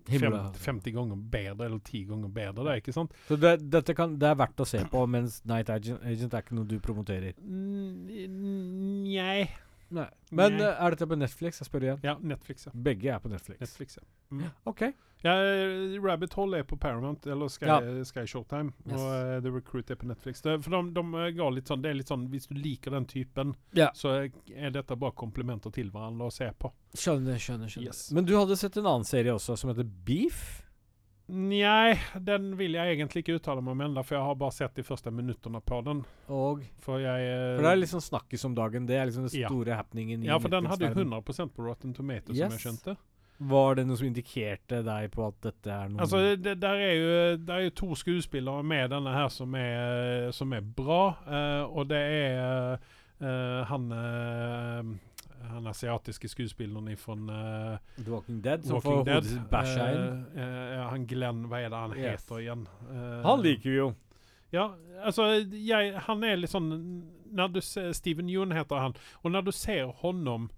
fem, Himla. 50 ganger bedre, eller 10 ganger bedre. Det, ikke sant? Så det, dette kan, det er verdt å se på, mens Night Agent, Agent er ikke noe du promoterer. Nei. Nei. Men Nei. eh, er dette på Netflix? Jeg spør igjen. Ja, Netflix, ja. Begge er på Netflix. Netflix, ja. Mm. OK. ja eh, Rabbit Hole er på Paramount, eller Sky, Ja. Sky Showtime. Yes. Og uh, The Recruit er på Netflix. Det, for de, de eh, ga litt sånn, det er litt sånn Hvis du liker den typen, Ja. så er dette bare komplimenter til hverandre å se på. Skjønner, skjønner. skjønner. Yes. Men du hadde sett en annen serie også, som heter Beef? Nei, den vil jeg egentlig ikke uttale meg om ennå, for jeg har bare sett de første minuttene på den. Og For jeg eh, For det er liksom snakkes snakkis om dagen. Det er liksom den Ja. store happeningen Ja, for den hadde jo 100% på Rotten Tomatoes, Yes. som jeg skjønte. Var det noe som indikerte deg på at dette er noe Altså, det, der er jo der er jo to skuespillere med denne her som er, som er bra, uh, og det er uh, han eh, han asiatiske skuespilleren fra uh, The Walking Dead, som Walking får hodet sitt bæsja inn? Uh, eh, han Glenn, hva er det han Yes. heter igjen? Eh, Han liker vi jo. Ja, altså jeg, han er litt sånn når du ser, Steven Yeun heter han. Og når du ser honom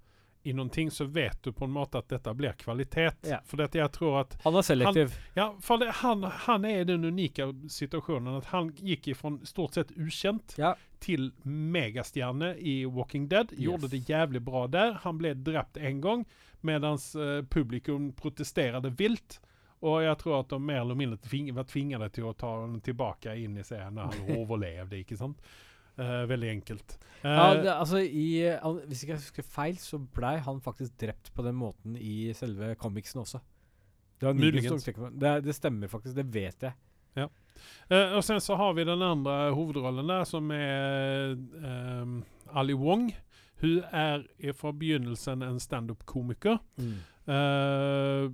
i noen ting, så vet du på en måte at dette blir kvalitet. Ja. For dette jeg tror at Han er selektiv. Ja, for det, han, han er i den unike situasjonen at han gikk fra stort sett ukjent Ja. til megastjerne i Walking Dead. Gjorde Yes. det jævlig bra der. Han ble drept en gang, mens uh, publikum protesterte vilt. Og jeg tror at de mer eller mindre tving, var tvinget til å ta ham tilbake inn i serien når han overlevde. ikke sant? Eh, veldig enkelt. Uh, Ja, det, altså i, han, Hvis ikke jeg husker feil, så blei han faktisk drept på den måten i selve comicsen også. Det, det, det stemmer faktisk, det vet jeg. Eh, og sen så har vi den andre hovedrollen der, som er ehm, Ali Wong. Hun er fra begynnelsen en standup-komiker. Eh,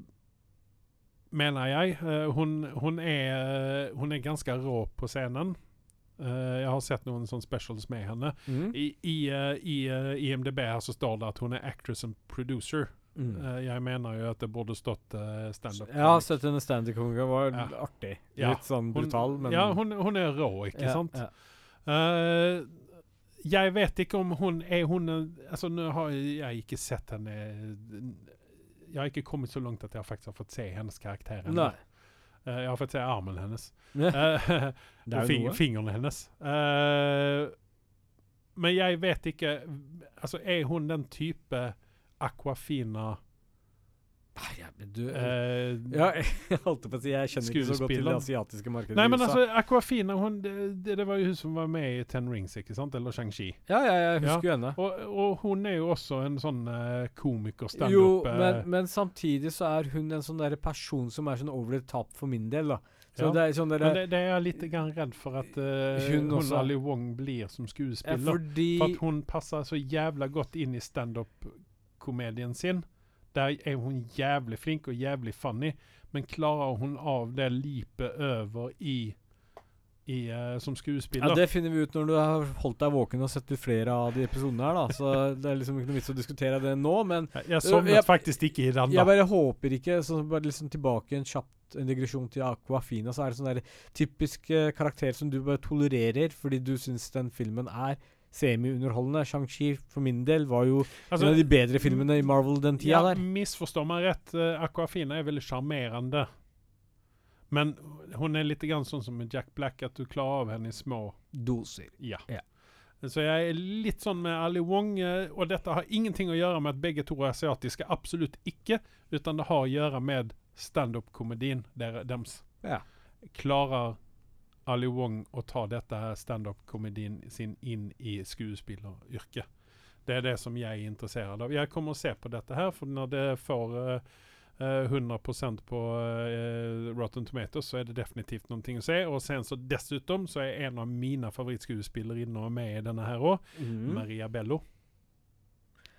mener jeg. Uh, hun, hun, er, hun er ganske rå på scenen. Eh, jeg har sett noen sånne specials med henne. Mm. I, i, uh, i uh, IMDb her så står det at hun er actress and producer. Mm. Eh, jeg mener jo at det burde stått uh, standup. Ja, har sett henne stand-up-konge, var Ja. artig. Ja. Litt sånn Hun- men Ja, hun, hun er rå, ikke Ja, sant? Eh, jeg vet ikke om hun er hun Altså, nå har jeg ikke sett henne Jeg har ikke kommet så langt at jeg faktisk har fått se hennes karakter. Nei. Eh, ja, for jeg ser armen hennes. Ja. Eh, og fing fingrene hennes. Uh, men jeg vet ikke Altså, er hun den type Aquafina Nei, ja, men du eh, Ja, jeg holdt på å si Jeg kjenner ikke så godt til det asiatiske markedet. Nei, men altså, Aquafina hun, det, det var jo hun som var med i Ten Rings, ikke sant? Eller Shang-Chi. Ja, ja, jeg husker ja. henne. Og, og hun er jo også en sånn uh, komiker, Jo, standup Jo, men, men samtidig så er hun en sånn der person som er sånn over the top for min del, da. Så Ja, det er sånn Men det, det er jeg litt redd for at uh, Hun hun, Ali Wong blir som ja, skuespiller. Fordi For at hun passer så jævla godt inn i standup-komedien sin. Der er hun jævlig flink og jævlig funny, men klarer hun av det lipet over i i, uh, som Ja. Det finner vi ut når du har holdt deg våken og sett ut flere av de episodene her, da. Så det er liksom ikke noe vits å diskutere det nå, men Jeg- jeg sovnet jeg- faktisk ikke i den. da. jeg bare håper ikke så Bare liksom tilbake en kjapt en digresjon til Aquafina, så er det sånn der typisk eh, karakter som du bare tolererer fordi du syns den filmen er semi-underholdende. Shang-Chi for min del var jo Altså, en av de bedre filmene i Marvel den tida ja, der. Misforstå meg rett, eh, Aquafina er veldig sjarmerende. Men hun er litt grann sånn som Jack Black, at du klarer av henne i små Doser. Ja. Ja. Så jeg er litt sånn med Ali Wong, eh, og dette har ingenting å gjøre med at begge to er asiatiske. Absolutt ikke. Utan det har å gjøre med standup-komedien der- deres. Ja. Klarer Ali Wong å ta dette standup-komedien sin inn i skuespilleryrket? Det er det som jeg er interessert av. Jeg kommer å se på dette her, for når det får eh, eh, 100% på uh, Rotten Tomatoes, så er det definitivt noe å se. Og sen så dessutom så er en av mine favorittskuespillerinner med i denne her òg, mm. Maria Bello.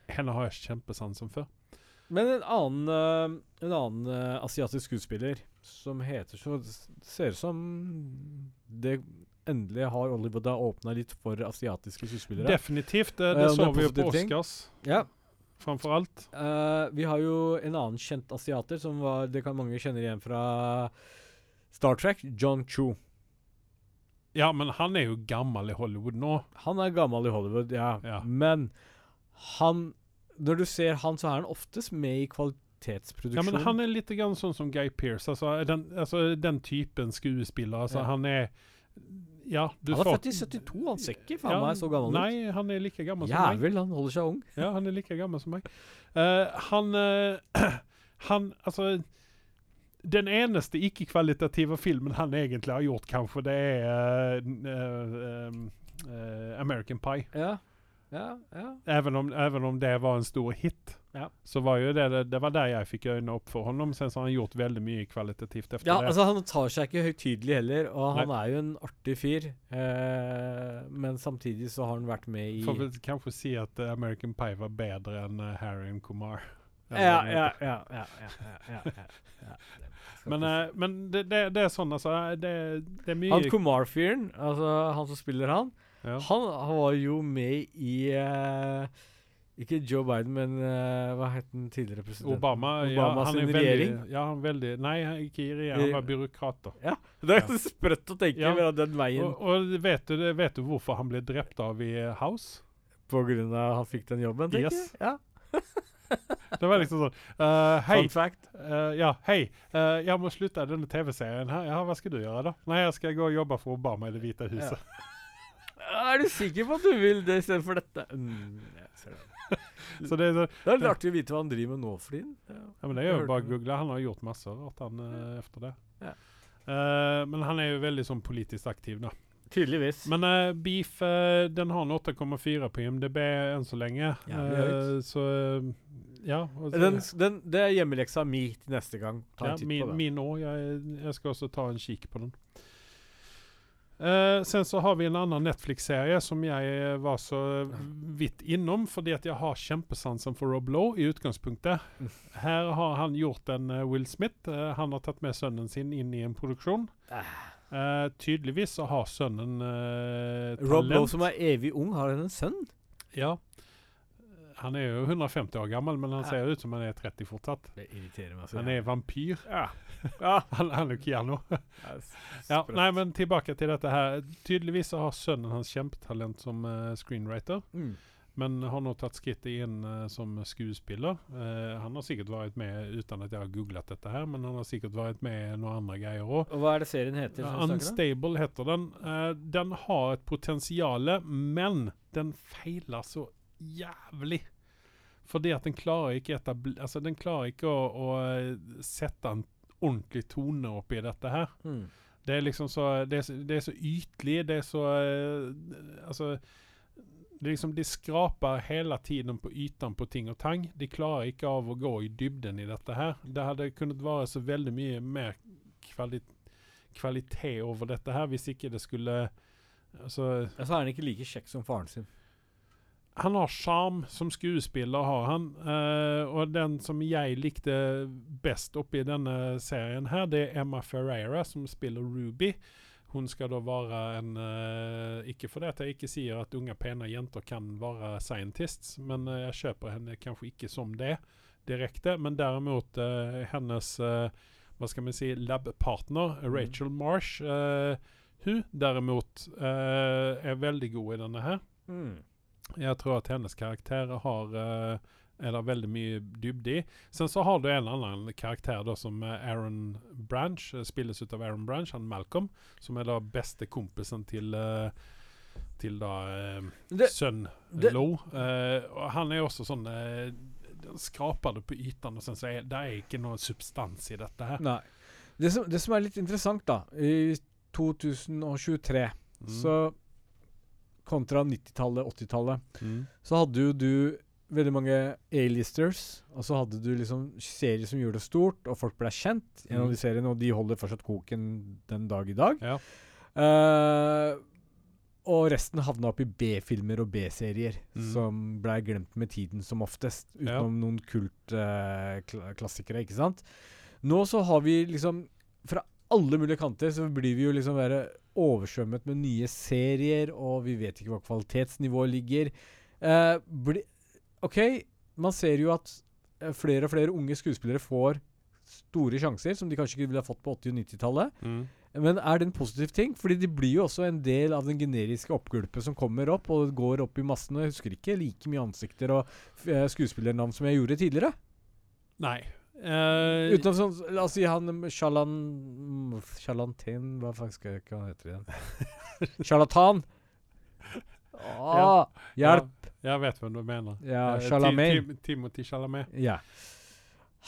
Henne har jeg kjempesansen for. Men en annen, eh, en annen eh, asiatisk skuespiller som heter så Ser ut som det endelig har Hollywood åpna litt for asiatiske skuespillere. Definitivt. Det, det uh, så vi jo på. Oscars, ja. framfor alt. Uh, vi har jo en annen kjent asiater som var, det kan mange kjenner igjen fra Star Trek. John Chu. Ja, men han er jo gammel i Hollywood nå. Han er gammel i Hollywood, ja. Ja. Men han Når du ser han, så er han oftest med i kvalitetsproduksjon. Ja, men han er litt grann sånn som Guy Pearce. Altså den, altså, den typen skuespiller. Altså, Ja. Han er Ja, du han er født i 72, han ser ikke faen Ja, meg så gammel ut. Nei, han er like gammel som meg. Jævel, han holder seg ung. Ja, han er like gammel som meg. Uh, han uh, Han Altså Den eneste ikke-kvalitative filmen han egentlig har gjort, kanskje, det er uh, American Pie. Ja. Ja, ja. Även om, även om det var en stor hit, Ja. så var ju det, det, var der jeg fikk øynene opp for honom. Sen så har han gjort veldig mye kvalitativt efter Ja, det. altså Han tar seg ikke høytidelig heller, og Nei. han er jo en artig fyr. Eh, men samtidig så har han vært med i Får vel kanskje si at eh, American Pie var bedre enn uh, Harry and Kumar. Ja, ja, ja. ja, ja, ja. Men, eh, men det, det, det er sånn, altså. Det, det er mye Han Kumar-fyren, altså han som spiller han, ja. han, han var jo med i uh, Ikke Joe Biden, men uh, hva het den tidligere presidenten? Obama, ja, Obama han sin regjering? veldig, ja, han veldig Nei, ikke i regjering, han var byråkrat. da. Ja, Det er Ja. sprøtt å tenke Ja. den veien Og, og vet, du, vet du hvorfor han ble drept av i eh, House? på grunn av han fikk den jobben, tenker Yes. jeg. Ja. Det var liksom sånn uh, Hei, Fun fact. Eh, ja, hei. Uh, jeg må slutte denne TV-serien her. Ja, hva skal du gjøre, da? Nei, jeg skal gå og jobbe for Obama i Det hvite huset. Er du sikker på at du vil det istedenfor dette? Mm, jeg ser det. Så det så det er litt artig å vite hva han driver med nå for tiden. Ja. Ja, men det er jo bare å google. Han har gjort masse rart han ja. efter det. Ja. Uh, men han er jo veldig sånn politisk aktiv, da. Tydeligvis. Men uh, Beef uh, den har en 8,4 på IMDb enn så lenge. Eh, så eh, ja. så- den, den, det er hjemmeleksa mi til neste gang. Ta en titt min, på den. min òg. Jeg, jeg skal også ta en kikk på den. Eh, sen så har vi en annen Netflix-serie som jeg eh, var så vidt innom, fordi at jeg har kjempesansen for Rob Lowe i utgangspunktet. Mm. Her har han gjort en uh, Will Smith. Eh, han har tatt med sønnen sin inn i en produksjon. Ah. Eh, tydeligvis så har sønnen uh, Rob Lowe, som er evig ung, har han en sønn? Ja. Han er jo 150 år gammel, men han Ja. ser ut som han er 30 fortsatt. Det irriterer meg så Han er vampyr. Ja. ja. Han, han er Keanu. Ja, nei, men tilbake til dette her. Tydeligvis har sønnen hans kjempetalent som uh, screenwriter, mm. men har nå tatt skrittet inn uh, som skuespiller. Uh, han har sikkert vært med, uten at jeg har googlet dette her, men han har sikkert vært med i noen andre greier òg. Og hva er det serien heter? om? Unstable heter den. Den har et potensial, men den feiler så jævlig. Fordi at den klarer ikke altså den klarer ikke å, å eh, sette en ordentlig tone oppi dette her. Mm. Det er liksom så Det er så, det er så ytlig. Det er så eh, Altså det liksom, De skraper hele tiden på ytene på ting og tang. De klarer ikke av å gå i dybden i dette her. Det hadde kunnet være så veldig mye mer kvali kvalitet over dette her hvis ikke det skulle Altså altså er han ikke like kjekk som faren sin. Han har sjarm som skuespiller, har han. Uh, og den som jeg likte best oppi denne serien her, det er Emma Ferreira, som spiller Ruby. Hun skal da være en uh, Ikke fordi jeg ikke sier at unge, pene jenter kan være scientists, men uh, jeg kjøper henne kanskje ikke som det direkte. Men derimot hennes hva skal vi si, lab-partner, Rachel Marsh, hun derimot er veldig god i denne her. Mm. Jeg tror at hennes karakter har eh, er det veldig mye dybde i. Sen så har du en annen karakter da som eh, Aaron Branch, eh, spilles ut av Aaron Branch, han Malcolm, som er da beste kompisen til til da eh, sønn Lo. Eh, og han er også sånn eh, Skraper det på ytan, og sen så er det er ikke noe substans i dette her. Nei. Det som, det som er litt interessant, da I 2023, Mm. så kontra 90-tallet, 80-tallet, Mm. så hadde jo du veldig mange A-listers. Og så hadde du liksom serier som gjorde det stort, og folk ble kjent gjennom Mm. de seriene, og de holder fortsatt koken den dag i dag. Ja. Uh, og resten havna opp i B-filmer og B-serier, Mm. som blei glemt med tiden som oftest. Ja. Utenom noen kultklassikere, ikke sant. Nå så har vi liksom Fra alle mulige kanter så blir vi jo liksom være oversvømmet med nye serier, og vi vet ikke hva kvalitetsnivået ligger. Eh, bli, OK, man ser jo at eh, flere og flere unge skuespillere får store sjanser, som de kanskje ikke ville ha fått på 80- og 90-tallet. Mm. Men er det en positiv ting? Fordi de blir jo også en del av den generiske oppgulpet som kommer opp, og går opp i massen. Og jeg husker ikke like mye ansikter og eh, skuespillernavn som jeg gjorde tidligere. Nei. Eh, Utenom sånn La oss si han um, Shalan Hva faen skal jeg han heter igjen? Charlatan! Ah, hjelp! Ja, jeg vet hvem du mener. Ja, Eh, Chalamet. Tim- Timothy Chalamet. Ja.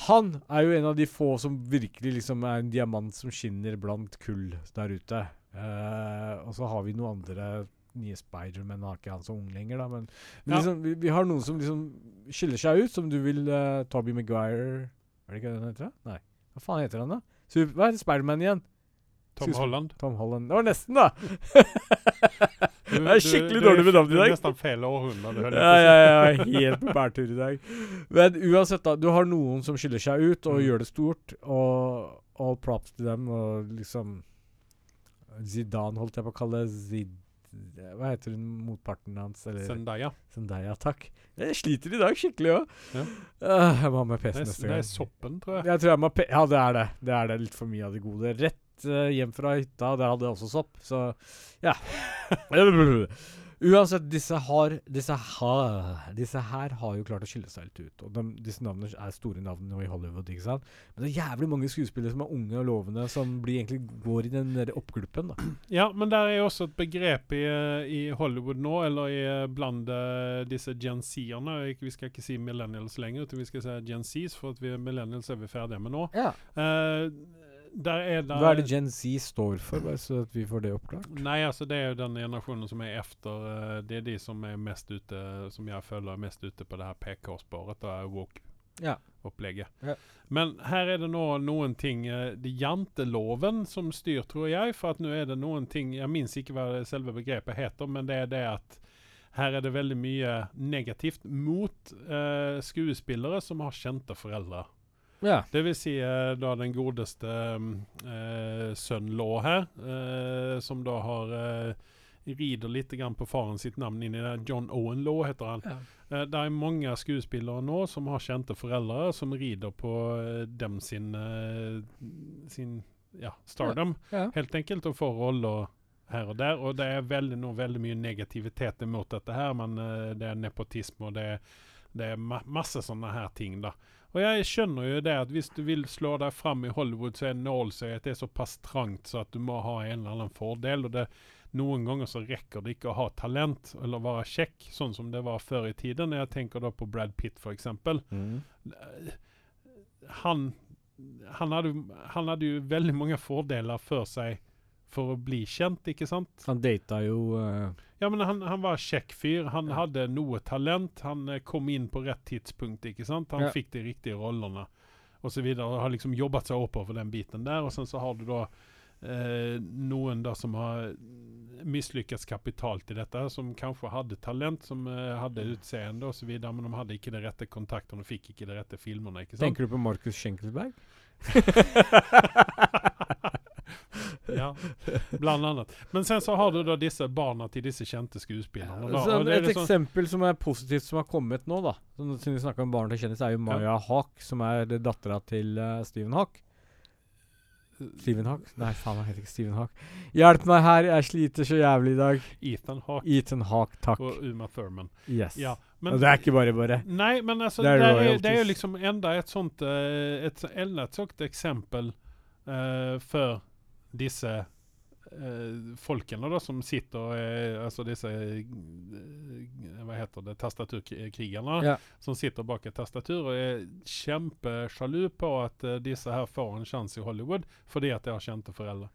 Han er jo en av de få som virkelig liksom er en diamant som skinner blant kull der ute. Uh, og så har vi noen andre nye Spiderman, har ikke han så ung lenger, da, men, men Ja. liksom, vi, vi har noen som liksom skiller seg ut, som du vil uh, Toby Maguire Er det ikke det han heter? da? Nei. Hva faen heter han, da? Super, hva heter Spiderman igjen? Tom Holland. Tom Holland. Det var nesten, da! det er skikkelig dårlig med navn i Du er dag. nesten feil århundre. Ja, ja, ja, helt på bærtur i dag. Men uansett, da. Du har noen som skiller seg ut og Mm. gjør det stort, og all props til dem, og liksom Zidane holdt jeg på å kalle Zid... Hva heter hun motparten hans? Eller Zendaya. Zendaya, takk. Jeg sliter i dag skikkelig òg. Ja. jeg må ha med PC neste gang. det er soppen, tror jeg. Jeg tror jeg må Ja, det er det. Det er det. Litt for mye av det gode. Rett uh, hjem fra hytta, der hadde jeg også sopp, så ja. Uansett, disse har Disse ha, Disse her har jo klart å skille seg litt ut. Og de, disse navnene er store navn i Hollywood, ikke sant. Men det er jævlig mange skuespillere som er unge og lovende, som blir egentlig går i den der oppgulpen, da. Ja, men der er jo også et begrep i, eh, i Hollywood nå, eller i, blande blant eh, disse Gen Z-erne. Vi skal ikke si millennials lenger, utan vi skal si Gen Zs, for at vi millennials er vi ferdige med nå. Ja. Eh, der er der Hva er det Gen Z står for, bare så at vi får det oppklart? Nei, altså det er jo den generasjonen som er efter. eh, det er de som er mest ute, som jeg føler er mest ute på det her PK-sporet, er woke-opplegget. Ja. Men her er det nå noen ting eh, Det er janteloven som styr, tror jeg. For at nå er det noen ting Jeg minnes ikke hva selve begrepet heter, men det er det at her er det veldig mye negativt mot eh, skuespillere som har kjente foreldre. Ja. Det vil si eh, da den godeste eh, sønn Law her, eh, som da har eh, rider litt grann på faren sitt navn inn i det. John Owen Law heter han. Ja. Eh, det er mange skuespillere nå som har kjente foreldre, som rider på dem sin, sin ja, stardom, Ja. helt enkelt, og får roller her og der. Og det er veldig, nå veldig mye negativitet imot dette her, men det er nepotisme, og det det er ma masse sånne her ting, da. Og jeg skjønner jo det at hvis du vil slå deg fram i Hollywood, så er nålsøyet det er såpass trangt så at du må ha en eller annen fordel. og det noen ganger så rekker det ikke å ha talent eller være kjekk, sånn som det var før i tiden. Jeg tenker da på Brad Pitt, eksempel. Mm. Han, han, hadde, han hadde jo veldig mange fordeler for seg for å bli kjent, ikke sant? Han data jo uh... Ja, men han, han var kjekk fyr. Han Ja. hadde noe talent. Han eh, kom inn på rett tidspunkt, ikke sant? Han Ja. fikk de riktige rollene, og så videre. Og har liksom jobbet seg oppover den biten der. Og sen så har du da eh, noen da som har mislykkes kapitalt i dette, som kanskje hadde talent, som eh, hadde utseende videre, men de hadde ikke de rette kontaktene og fikk ikke de rette filmene, ikke sant? Tenker du på Markus Schenkelberg? Ja, bland annat. Men sen så har du da disse barna til disse kjente skuespillerne. da, Så er et liksom- eksempel som er positivt som har kommet nå, da Siden vi snakker om barn til kjendiser, er jo Maya Hawk, som er dattera til uh, Steven Hawk. Steven Hawk? Nei, faen, han heter ikke Steven Hawk. Hjelp meg her, jeg sliter så jævlig i dag. Ethan Haak Ethan Hawk, takk. og Uma Thurman. Yes. Ja, men, Og det er ikke bare bare. Nei, men altså, Det det er er, det er, jo liksom enda et sånt eh, et, enda et sånt eksempel uh, for disse eh, folkene da, som sitter og er Altså disse eh, Hva heter det Tastaturkrigerne. Ja. Som sitter bak et tastatur og er kjempesjalu på at eh, disse her får en sjanse i Hollywood fordi at de har kjente foreldre.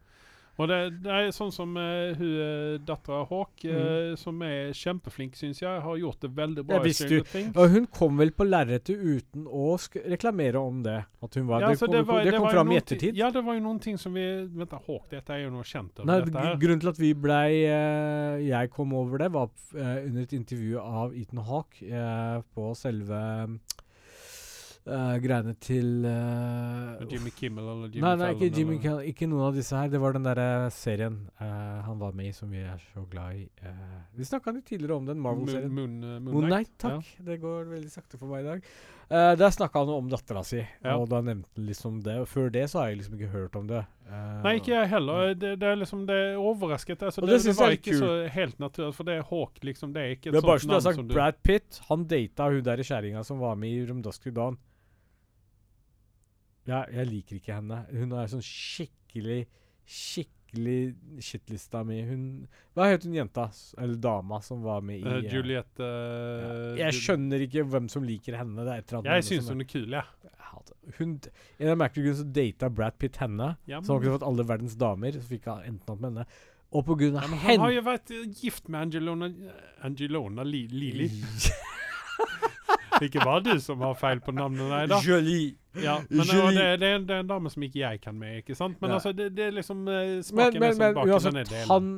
Og det, det er sånn som uh, hun uh, dattera Hawk, eh, som er kjempeflink, syns jeg, har gjort det veldig bra. Det visste visst du- Og hun kom vel på lerretet uten å reklamere om det. At hun var Ja, Det altså, kom, det kom var fram i ettertid. Ja, det var jo noen ting som vi Vent, da, Hawk, dette er jo noe kjent over Nei, Grunnen til at vi blei uh, Jeg kom over det, var eh, under et intervju av Ethan Hawk eh, på selve eh, greiene til uh, Jimmy Kimmel eller Jimmy Nei, nei, ikke Fallon Jimmy Kimmel, ikke noen av disse her. Det var den derre serien uh, han var med i som vi er så glad i. eh, vi snakka litt tidligere om den Marvel-serien. Moon, Moon, uh, Moon Knight. Takk. Det går veldig sakte for meg i dag. Uh, der snakka han om dattera si, Ja. og da nevnte han liksom det. Og før det så har jeg liksom ikke hørt om det. Eh, Nei, ikke jeg heller. Det, det er liksom Det er overrasket. Altså, Og det, det det, var ikke ikke så helt naturlig, for det er Hawk, liksom. Det er ikke et Det er bare sånt som du har navn sagt, som du Brad Pitt, han data hun der i kjerringa som var med i From Dusk to Dawn. Ja, jeg liker ikke henne. Hun er sånn skikkelig, skikkelig shitlista mi. Hun Hva het hun jenta, eller dama, som var med i uh, Juliette Juliette ja. uh, Jeg skjønner ikke hvem som liker henne. Det er et eller annet Jeg syns hun er kul, ja. Jeg Hun En av merkelige grunner så data Brad Pitt henne. Ja, Så han men, kunne fått alle verdens damer, så fikk han enten noe med henne. Og på grunn ja, henne han har jo vært eh, gift med Angelona Angelona Li, Lili. Ikke bare du som har feil på navnet, nei da. Jolie. Ja, men det, det, en, det er en dame som ikke jeg kan med, ikke sant? Men Ja. altså, det, det er liksom smaken Men, men, men, som men er uansett, han,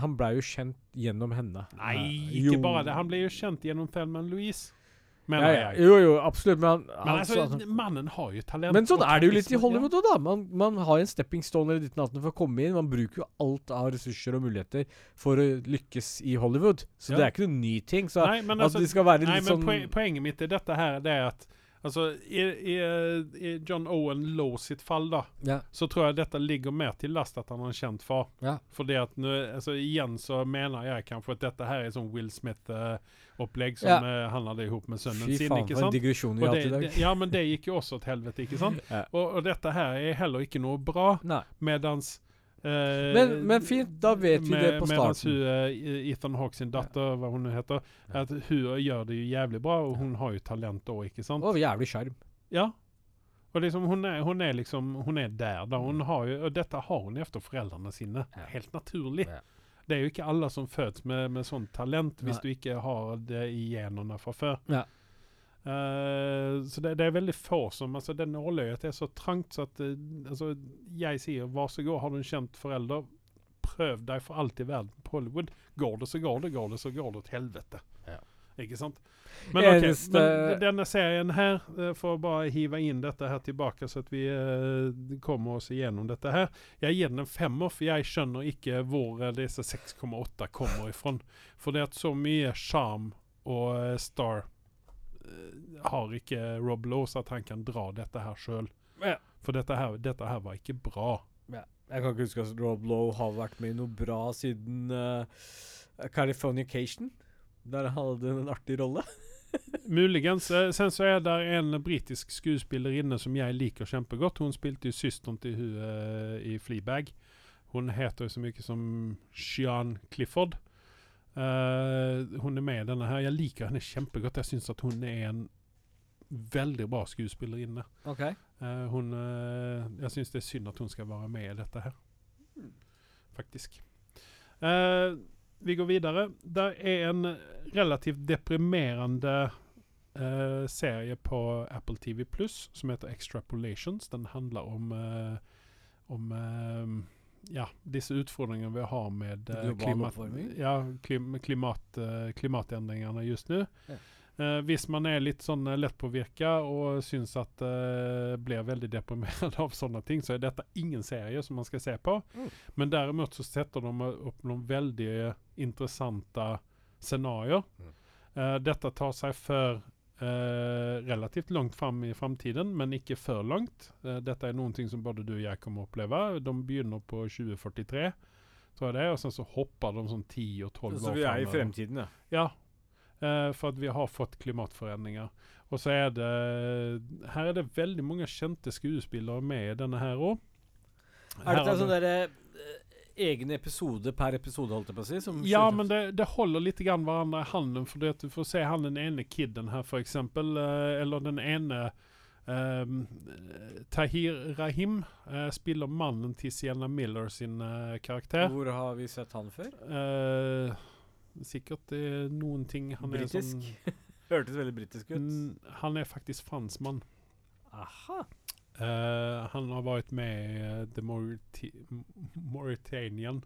han, ble jo kjent gjennom henne. Nei, Eh, ikke jo. bare det. Han ble jo kjent gjennom filmen Louise, ja, ja. Jo, jo, absolutt. Men, Men altså, altså, mannen har jo talent. men sånn er det jo litt i Hollywood òg, da. Man, man har en stepping stone eller ditt natten for å komme inn. Man bruker jo alt av ressurser og muligheter for å lykkes i Hollywood. Så Ja. det er ikke noen ny ting. Så Nei, men at altså, de skal være nei, litt men sånn poen- poenget mitt i dette her, det er at Altså, i, i, i John Owen Lowe sitt fall, da, ja. så tror jeg dette ligger mer til last at han har en kjent far. Ja. Fordi at nå, altså igjen så mener jeg kanskje at dette her er sånn Will Smith-opplegg som Ja. uh, han hadde ihop med sønnen Fy sin. faen, ikke sant? digresjon vi har det, det, ja, men det gikk jo også til helvete, ikke sant? Og, og dette her er heller ikke noe bra, Nei. medans eh, Men, men fint, da vet vi det på starten. starten. hun, eh, Ethan Hawke sin datter, hva hun heter, at hun gjør det jo jævlig bra, og hun har jo talent òg, ikke sant? Og jævlig sjarm. Ja. Og liksom, hun, er, hun er liksom Hun er der, da. Hun har jo, og dette har hun efter foreldrene sine. Ja. Helt naturlig. Ja. Det er jo ikke alle som fødes med, med sånt talent, hvis Nei. du ikke har det i genene fra før. Ja. Eh, så det, det er veldig få som altså Det nåløyet er så trangt så at uh, altså, Jeg sier vær så god, har du en kjent forelder, prøv deg for alt i verden på Hollywood. Går det, så går det. Går det, så går det til helvete. Ja. Ikke sant? Men ok, Eneste- men denne serien her, eh, for å bare hive inn dette her tilbake, så at vi kommer oss igjennom dette her. Jeg gir den en femmer, for jeg skjønner ikke hvor disse 6,8 kommer ifra. For det er så mye sjarm og star har ikke Rob Lowe, så at han kan dra dette her sjøl. Ja. For dette her, dette her var ikke bra. Jeg kan ikke huske at Rob Lowe har vært med i noe bra siden uh, Californication. Der han hadde en artig rolle. Muligens. Eh, sen så er det en britisk skuespillerinne som jeg liker kjempegodt. Hun spilte jo søsteren til hun uh, i Fleabag. Hun heter jo så mye som Shian Clifford. Eh, hun er med i denne her. Jeg liker henne kjempegodt. Jeg syns at hun er en veldig bra skuespillerinne. Okay. Uh, hun uh, Jeg syns det er synd at hun skal være med i dette her. Faktisk. Vi går videre. Det er en relativt deprimerende serie på Apple TV Pluss som heter Extrapolations. Den handler om om ja, disse utfordringene vi har med eh, klimat, ja, klim, klimat, eh, klimatendringene just nå. Ja. Eh, hvis man er litt sånn eh, lettpåvirka og syns at eh, blir veldig deprimert av sånne ting, så er dette ingen serie som man skal se på. Mm. Men derimot så setter de opp noen veldig interessante scenarioer. Mm. Eh, dette tar seg for eh, relativt langt fram i framtiden, men ikke før langt. Eh, dette er noen ting som både du og jeg kommer å oppleve. De begynner på 2043, tror jeg det er, og sen så hopper de sånn 10 og 12 Så vi er i fremtiden, ja. Ja, eh, for at vi har fått klimatforandringer. Og så er det Her er det veldig mange kjente skuespillere med i denne her òg. Er dette en sånn derre egen episode per episode, holdt jeg på å si? Som Ja, men det, det holder litt grann hverandre i handen. For det at du får se han den ene kiden her, for eksempel. eh, eller den ene Um, Tahir Rahim uh, spiller mannen til Sienna Miller sin uh, karakter. Hvor har vi sett han før? Uh, sikkert noen ting han Britisk? sånn Hørtes veldig britisk ut. Han er faktisk franskmann. Aha. Eh, han har varit med i eh, The Mauritanian.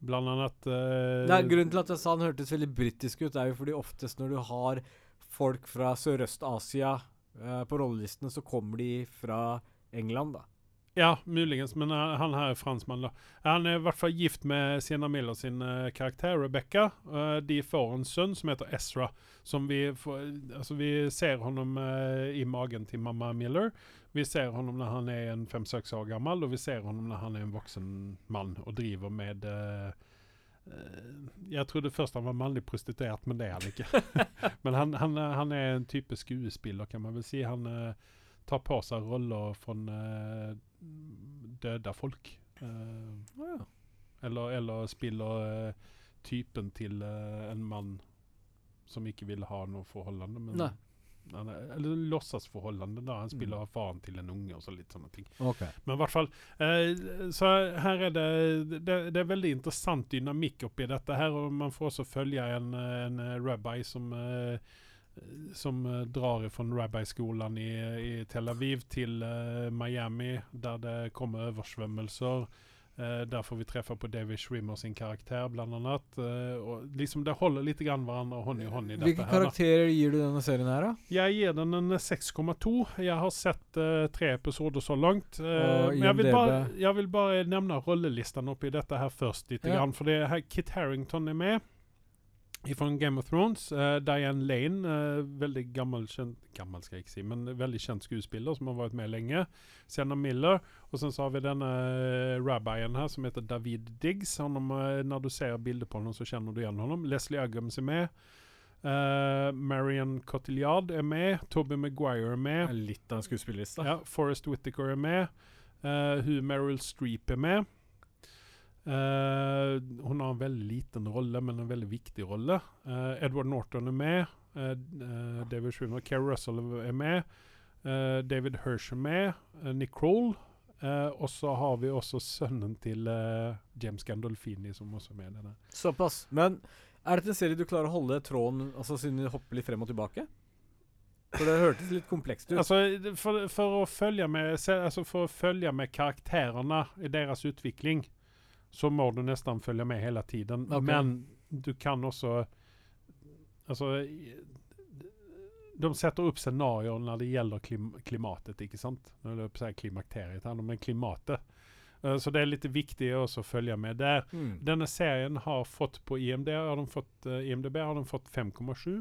Bland annat Det er grunnen til at jeg sa han hørtes veldig britisk ut, er jo fordi oftest når du har folk fra Sørøst-Asia uh, på rollelistene, så kommer de fra England, da. Ja, muligens, men uh, han her er franskmann. da. Han er i hvert fall gift med Sienna Miller sin uh, karakter, Rebecca. Uh, de får en sønn som heter Ezra. Som vi, får, altså vi ser honom i magen til mamma Miller. Vi ser honom når han er en fem-seks år gammel, og vi ser honom når han er en voksen mann og driver med Jeg trodde først han var mannlig prostituert, men det er han ikke. men han, han, han er en type skuespiller, kan man vel si. Han tar på seg roller fra døde folk. Eh, eller, eller spiller eh, typen til eh, en mann som ikke vil ha noe forholdende. Men Nei. han er, eller låtsasforholdene, da. Han spiller faren til en unge og så litt sånne ting. Okay. Men i hvert fall eh, Så her er det, det Det er veldig interessant dynamikk oppi dette her, og man får også følge en, en rabbi som eh, som eh, drar fra rabbiskolen i, i Tel Aviv til eh, Miami, der det kommer oversvømmelser. Eh, der får vi treffe på David Schwimmer sin karakter, blant annet. Og liksom det holder litt grann hverandre hånd i hånd i dette Hvilke her. da. karakterer gir du denne serien her, da? Jeg gir den en 6,2. Jeg har sett uh, tre episoder så langt. Uh, men jeg vil, bare, jeg vil bare nevne rollelistene oppi dette her først. Litt Ja. grann, for det er her Kit Harrington er med. Fra Game of Thrones. Uh, Diane Lane, uh, veldig gammel, kjent, gammel skal jeg ikke si, men veldig kjent skuespiller som har vært med lenge. Sienna Miller. Og sen så har vi denne eh, rabbien her som heter David Diggs. Honom, uh, når du ser bilder på ham, så kjenner du igjen honom. Leslie Uggams er med. Uh, Marion Cotillard er med. Toby Maguire er med. Litt av en skuespillerliste. Ja, Forrest Whittaker er med. Uh, hun Meryl Streep er med. Eh, hun har en veldig liten rolle, men en veldig viktig rolle. Uh, Edward Norton er med. Uh, eh, David Schwimmer. Kerry Russell er med. Eh, David Hersh er med. Uh, Nick Kroll. Eh, og så har vi også sønnen til James Gandolfini, som også er med. i denne. Såpass. Men er dette en serie du klarer å holde tråden altså siden du hopper litt frem og tilbake? For det hørtes litt komplekst ut. Altså, for, for, å følge med, altså for å følge med karakterene i deres utvikling, så må du nesten følge med hele tiden. Okay. Men du kan også Altså De setter opp scenarioer når det gjelder klim, klimatet, ikke sant? Når det si klimakteriet her, men klimatet. Uh, så det er litt viktig også å følge med der. Mm. Denne serien har fått på IMD, har de fått, uh, IMDb har de fått 5,7.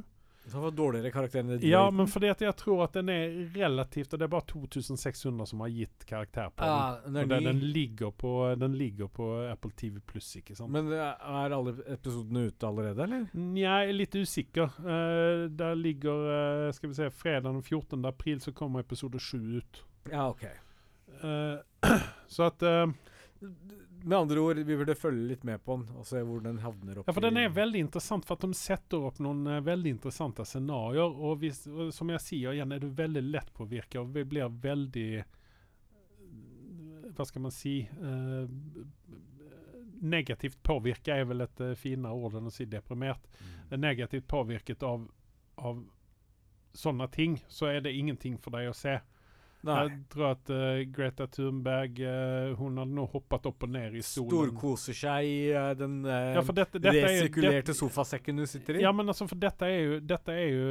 Han var dårligere karakter enn det Ja, men fordi at jeg tror at den er relativt Og det er bare 2600 som har gitt karakter på Ja, den. Og er den, den, ligger på, den ligger på Apple TV pluss, ikke sant? Men eh, er alle episodene ute allerede, eller? Nja, jeg er litt usikker. Uh, der ligger uh, Skal vi se Fredag den 14. april så kommer episode 7 ut. Ja, ok. Uh, så at Med andre ord, vi burde følge litt med på den og se hvor den havner opp Ja, for den er veldig interessant, for at de setter opp noen uh, veldig interessante scenarioer. Og, hvis, og som jeg sier igjen, er du veldig lett påvirket og vi blir veldig Hva skal man si uh, Negativt påvirka er vel et uh, finere ord enn å si deprimert. Mm. Negativt påvirket av, av sånne ting, så er det ingenting for deg å se. Nei. Jeg tror at uh, Greta Thunberg uh, Hun hadde nå hoppet opp og ned i stolen. Storkoser seg i uh, den eh, Ja, dette, dette er resirkulerte det- sofasekken du sitter i. Ja, men altså, for dette er jo, dette er jo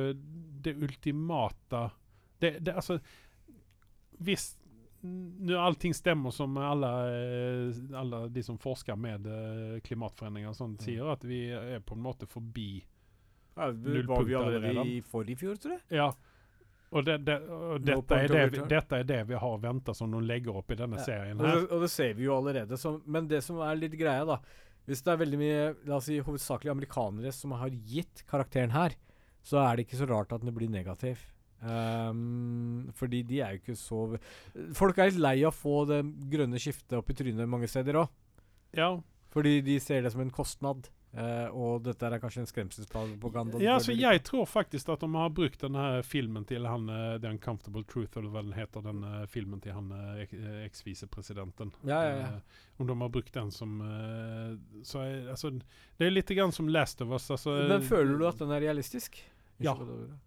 det ultimata det, det, Altså, hvis nu allting stemmer som alle, alle de som forsker med eh, klimatforandringer og Mm. sånt, sier, at vi er på en måte forbi Ja, det var vi allerede. i forrige fjor, tror jeg. Ja. Og, det, det, og dette, no er det, vi- dette er det vi har venta som de legger opp i denne Ja. serien Og her. det, og det ser vi jo allerede. Så, men det som er litt greia, da Hvis det er veldig mye la oss si, hovedsakelig amerikanere som har gitt karakteren her, så er det ikke så rart at den blir negativ. Um, fordi de er jo ikke så Folk er litt lei av å få det grønne skiftet opp i trynet mange steder òg. Ja, Fordi de ser det som en kostnad. Eh, og dette er kanskje en skremselspropaganda. ja altså, jeg tror faktisk at de har brukt denne filmen til han eh, The Uncomfortable Truth, eller hva den heter, den eh, filmen til han eh, ek- eh, eks-visepresidenten. Ja, ja, ja. Uh, om de har brukt den som uh, så altså, Det er litt grann som Last of Us. Altså, Men føler du at den er realistisk? Ja.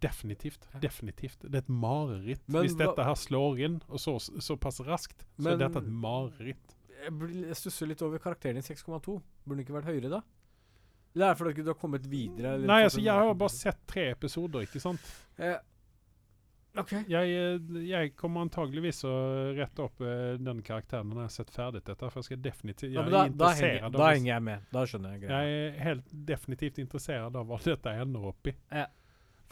Definitivt. Definitivt. Det er et mareritt. Men Hvis dette her slår inn, og så, såpass raskt, så Men- er dette et mareritt. Jeg, jeg stusser litt over karakteren i 6,2. Burde den ikke vært høyere, da? Eller er fordi du har kommet videre? Nei, altså, jeg har bare sett tre episoder, ikke sant? Eh, OK. Jeg, eh, jeg kommer antageligvis å rette opp eh, den karakteren når jeg har sett ferdig dette. For jeg skal definitivt Jeg Ja, da, da, henger, da henger jeg med. Da skjønner jeg greia. Jeg er helt definitivt interessert av hva dette ender opp i. Ja.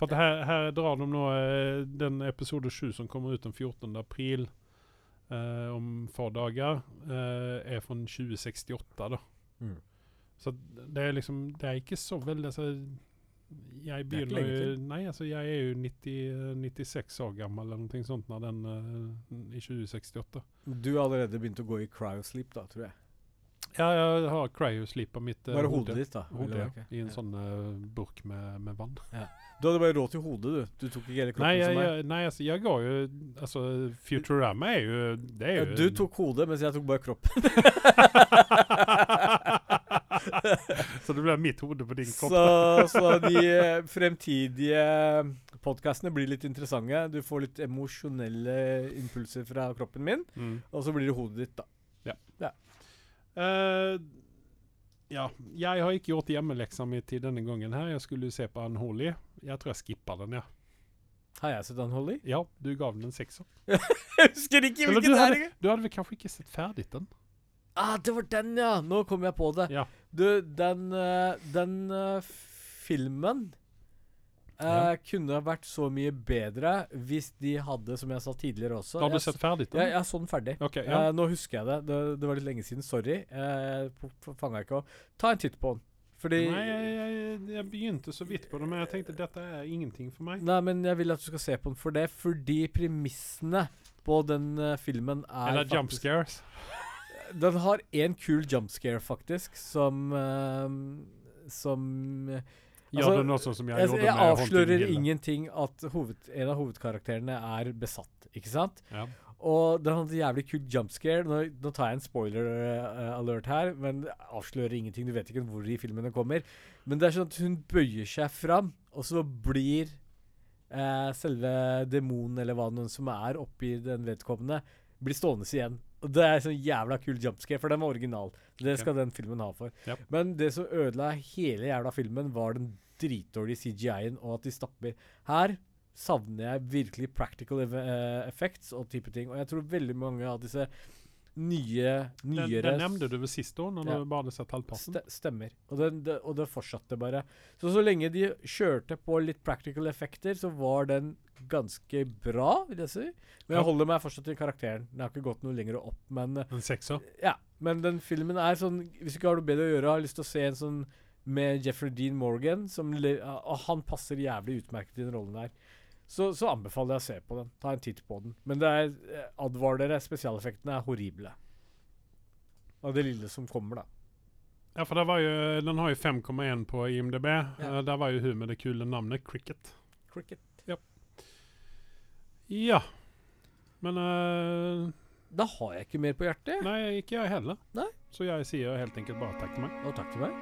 For her, her drar de nå eh, den episode 7 som kommer ut den 14. april eh, om få dager, eh, er fra 2068, da. Mm. Så det er liksom Det er ikke så veldig altså, Jeg er begynner jo Nei, altså jeg er jo 90, 96 år gammel eller noe sånt når den uh, i 2068. Du har allerede begynt å gå i cryosleep, da, tror jeg. Ja, jeg har cryosleep på mitt uh, Bare hode. hodet ditt, da. Hode, ja. I en Ja. sånn uh, burk med, med vann. Du hadde bare råd til hodet, du. Du tok ikke hele kroppen Nei, jeg, som meg. nei altså, jeg går jo Altså, Futurama er jo Det er Ja, jo du tok hodet, mens jeg tok bare kroppen. Så det ble mitt hode på din kopp. så, så de eh, fremtidige podkastene blir litt interessante. Du får litt emosjonelle impulser fra kroppen min, Mm. og så blir det hodet ditt, da. Ja. ja, jeg har ikke gjort hjemmeleksa mi til denne gangen her. Jeg skulle se på Unholy. Jeg tror jeg skippa den, ja. Har jeg sett Unholy? Ja, du gav den en sekser. Jeg husker ikke hvilken det er du hadde vel kanskje ikke sett ferdig den? Ah, det var den, ja! Nå kom jeg på det. Ja. Du, den, eh, den eh, filmen eh, Ja. kunne vært så mye bedre hvis de hadde, som jeg sa tidligere også Da hadde du sett ferdig den? jeg, jeg så den ferdig. Okay, ja. Eh, nå husker jeg det. det. Det var litt lenge siden. Sorry. Uh, Fanga ikke opp. Ta en titt på den. Fordi Nei, jeg, jeg, jeg begynte så vidt på det, men jeg tenkte dette er ingenting for meg. Nei, men jeg vil at du skal se på den for det, fordi premissene på den uh, filmen er Eller jump faktisk- scares. Den har én kul jumpscare, faktisk, som uh, Som eh, Gjør Altså, den sånn som jeg, Jeg, gjorde jeg med Jeg avslører ingenting at hoved, en av hovedkarakterene er besatt, ikke sant? Ja. Og den hadde en jævlig kul jumpscare. Nå, nå tar jeg en spoiler eh, alert her, men avslører ingenting. Du vet ikke hvor de filmene kommer. Men det er sånn at hun bøyer seg fram, og så blir uh, selve demonen, eller hva det som er oppi den vedkommende, blir stående igjen. Det er sånn jævla kul jumpscare, for den var original. Det skal skal den filmen ha for. Yep. Men det som ødela hele jævla filmen, var den dritdårlige CGI-en, og at de stapper. Her savner jeg virkelig practical eh, effects og type ting. Og jeg tror veldig mange av disse nye, Den, nyere den nevnte du ved sist år, når Ja. du bare hadde sett halvparten? St stemmer. Og, den, det, og det fortsatte bare. Så så lenge de kjørte på litt practical effekter, så var den ganske bra, vil jeg si. Men jeg holder meg fortsatt til karakteren. Den har ikke gått noe lenger opp, men eh, En sekser? ja. Men den filmen er sånn Hvis du ikke har noe bedre å gjøre, har lyst til å se en sånn med Jeffrey Dean Morgan, som og han passer jævlig utmerket i den rollen der. Så, så anbefaler jeg å se på den. Ta en titt på den. Men det er eh, advar dere, spesialeffektene er horrible. Av det lille som kommer, da. Ja, for det var jo, den har jo 5,1 på IMDb. Ja. Eh, der var jo hun med det kule navnet Cricket. Cricket. Ja. ja. Men uh, Da har jeg ikke mer på hjertet. Nei, ikke jeg heller. Nei. Så jeg sier helt enkelt bare takk til meg. Og takk til meg.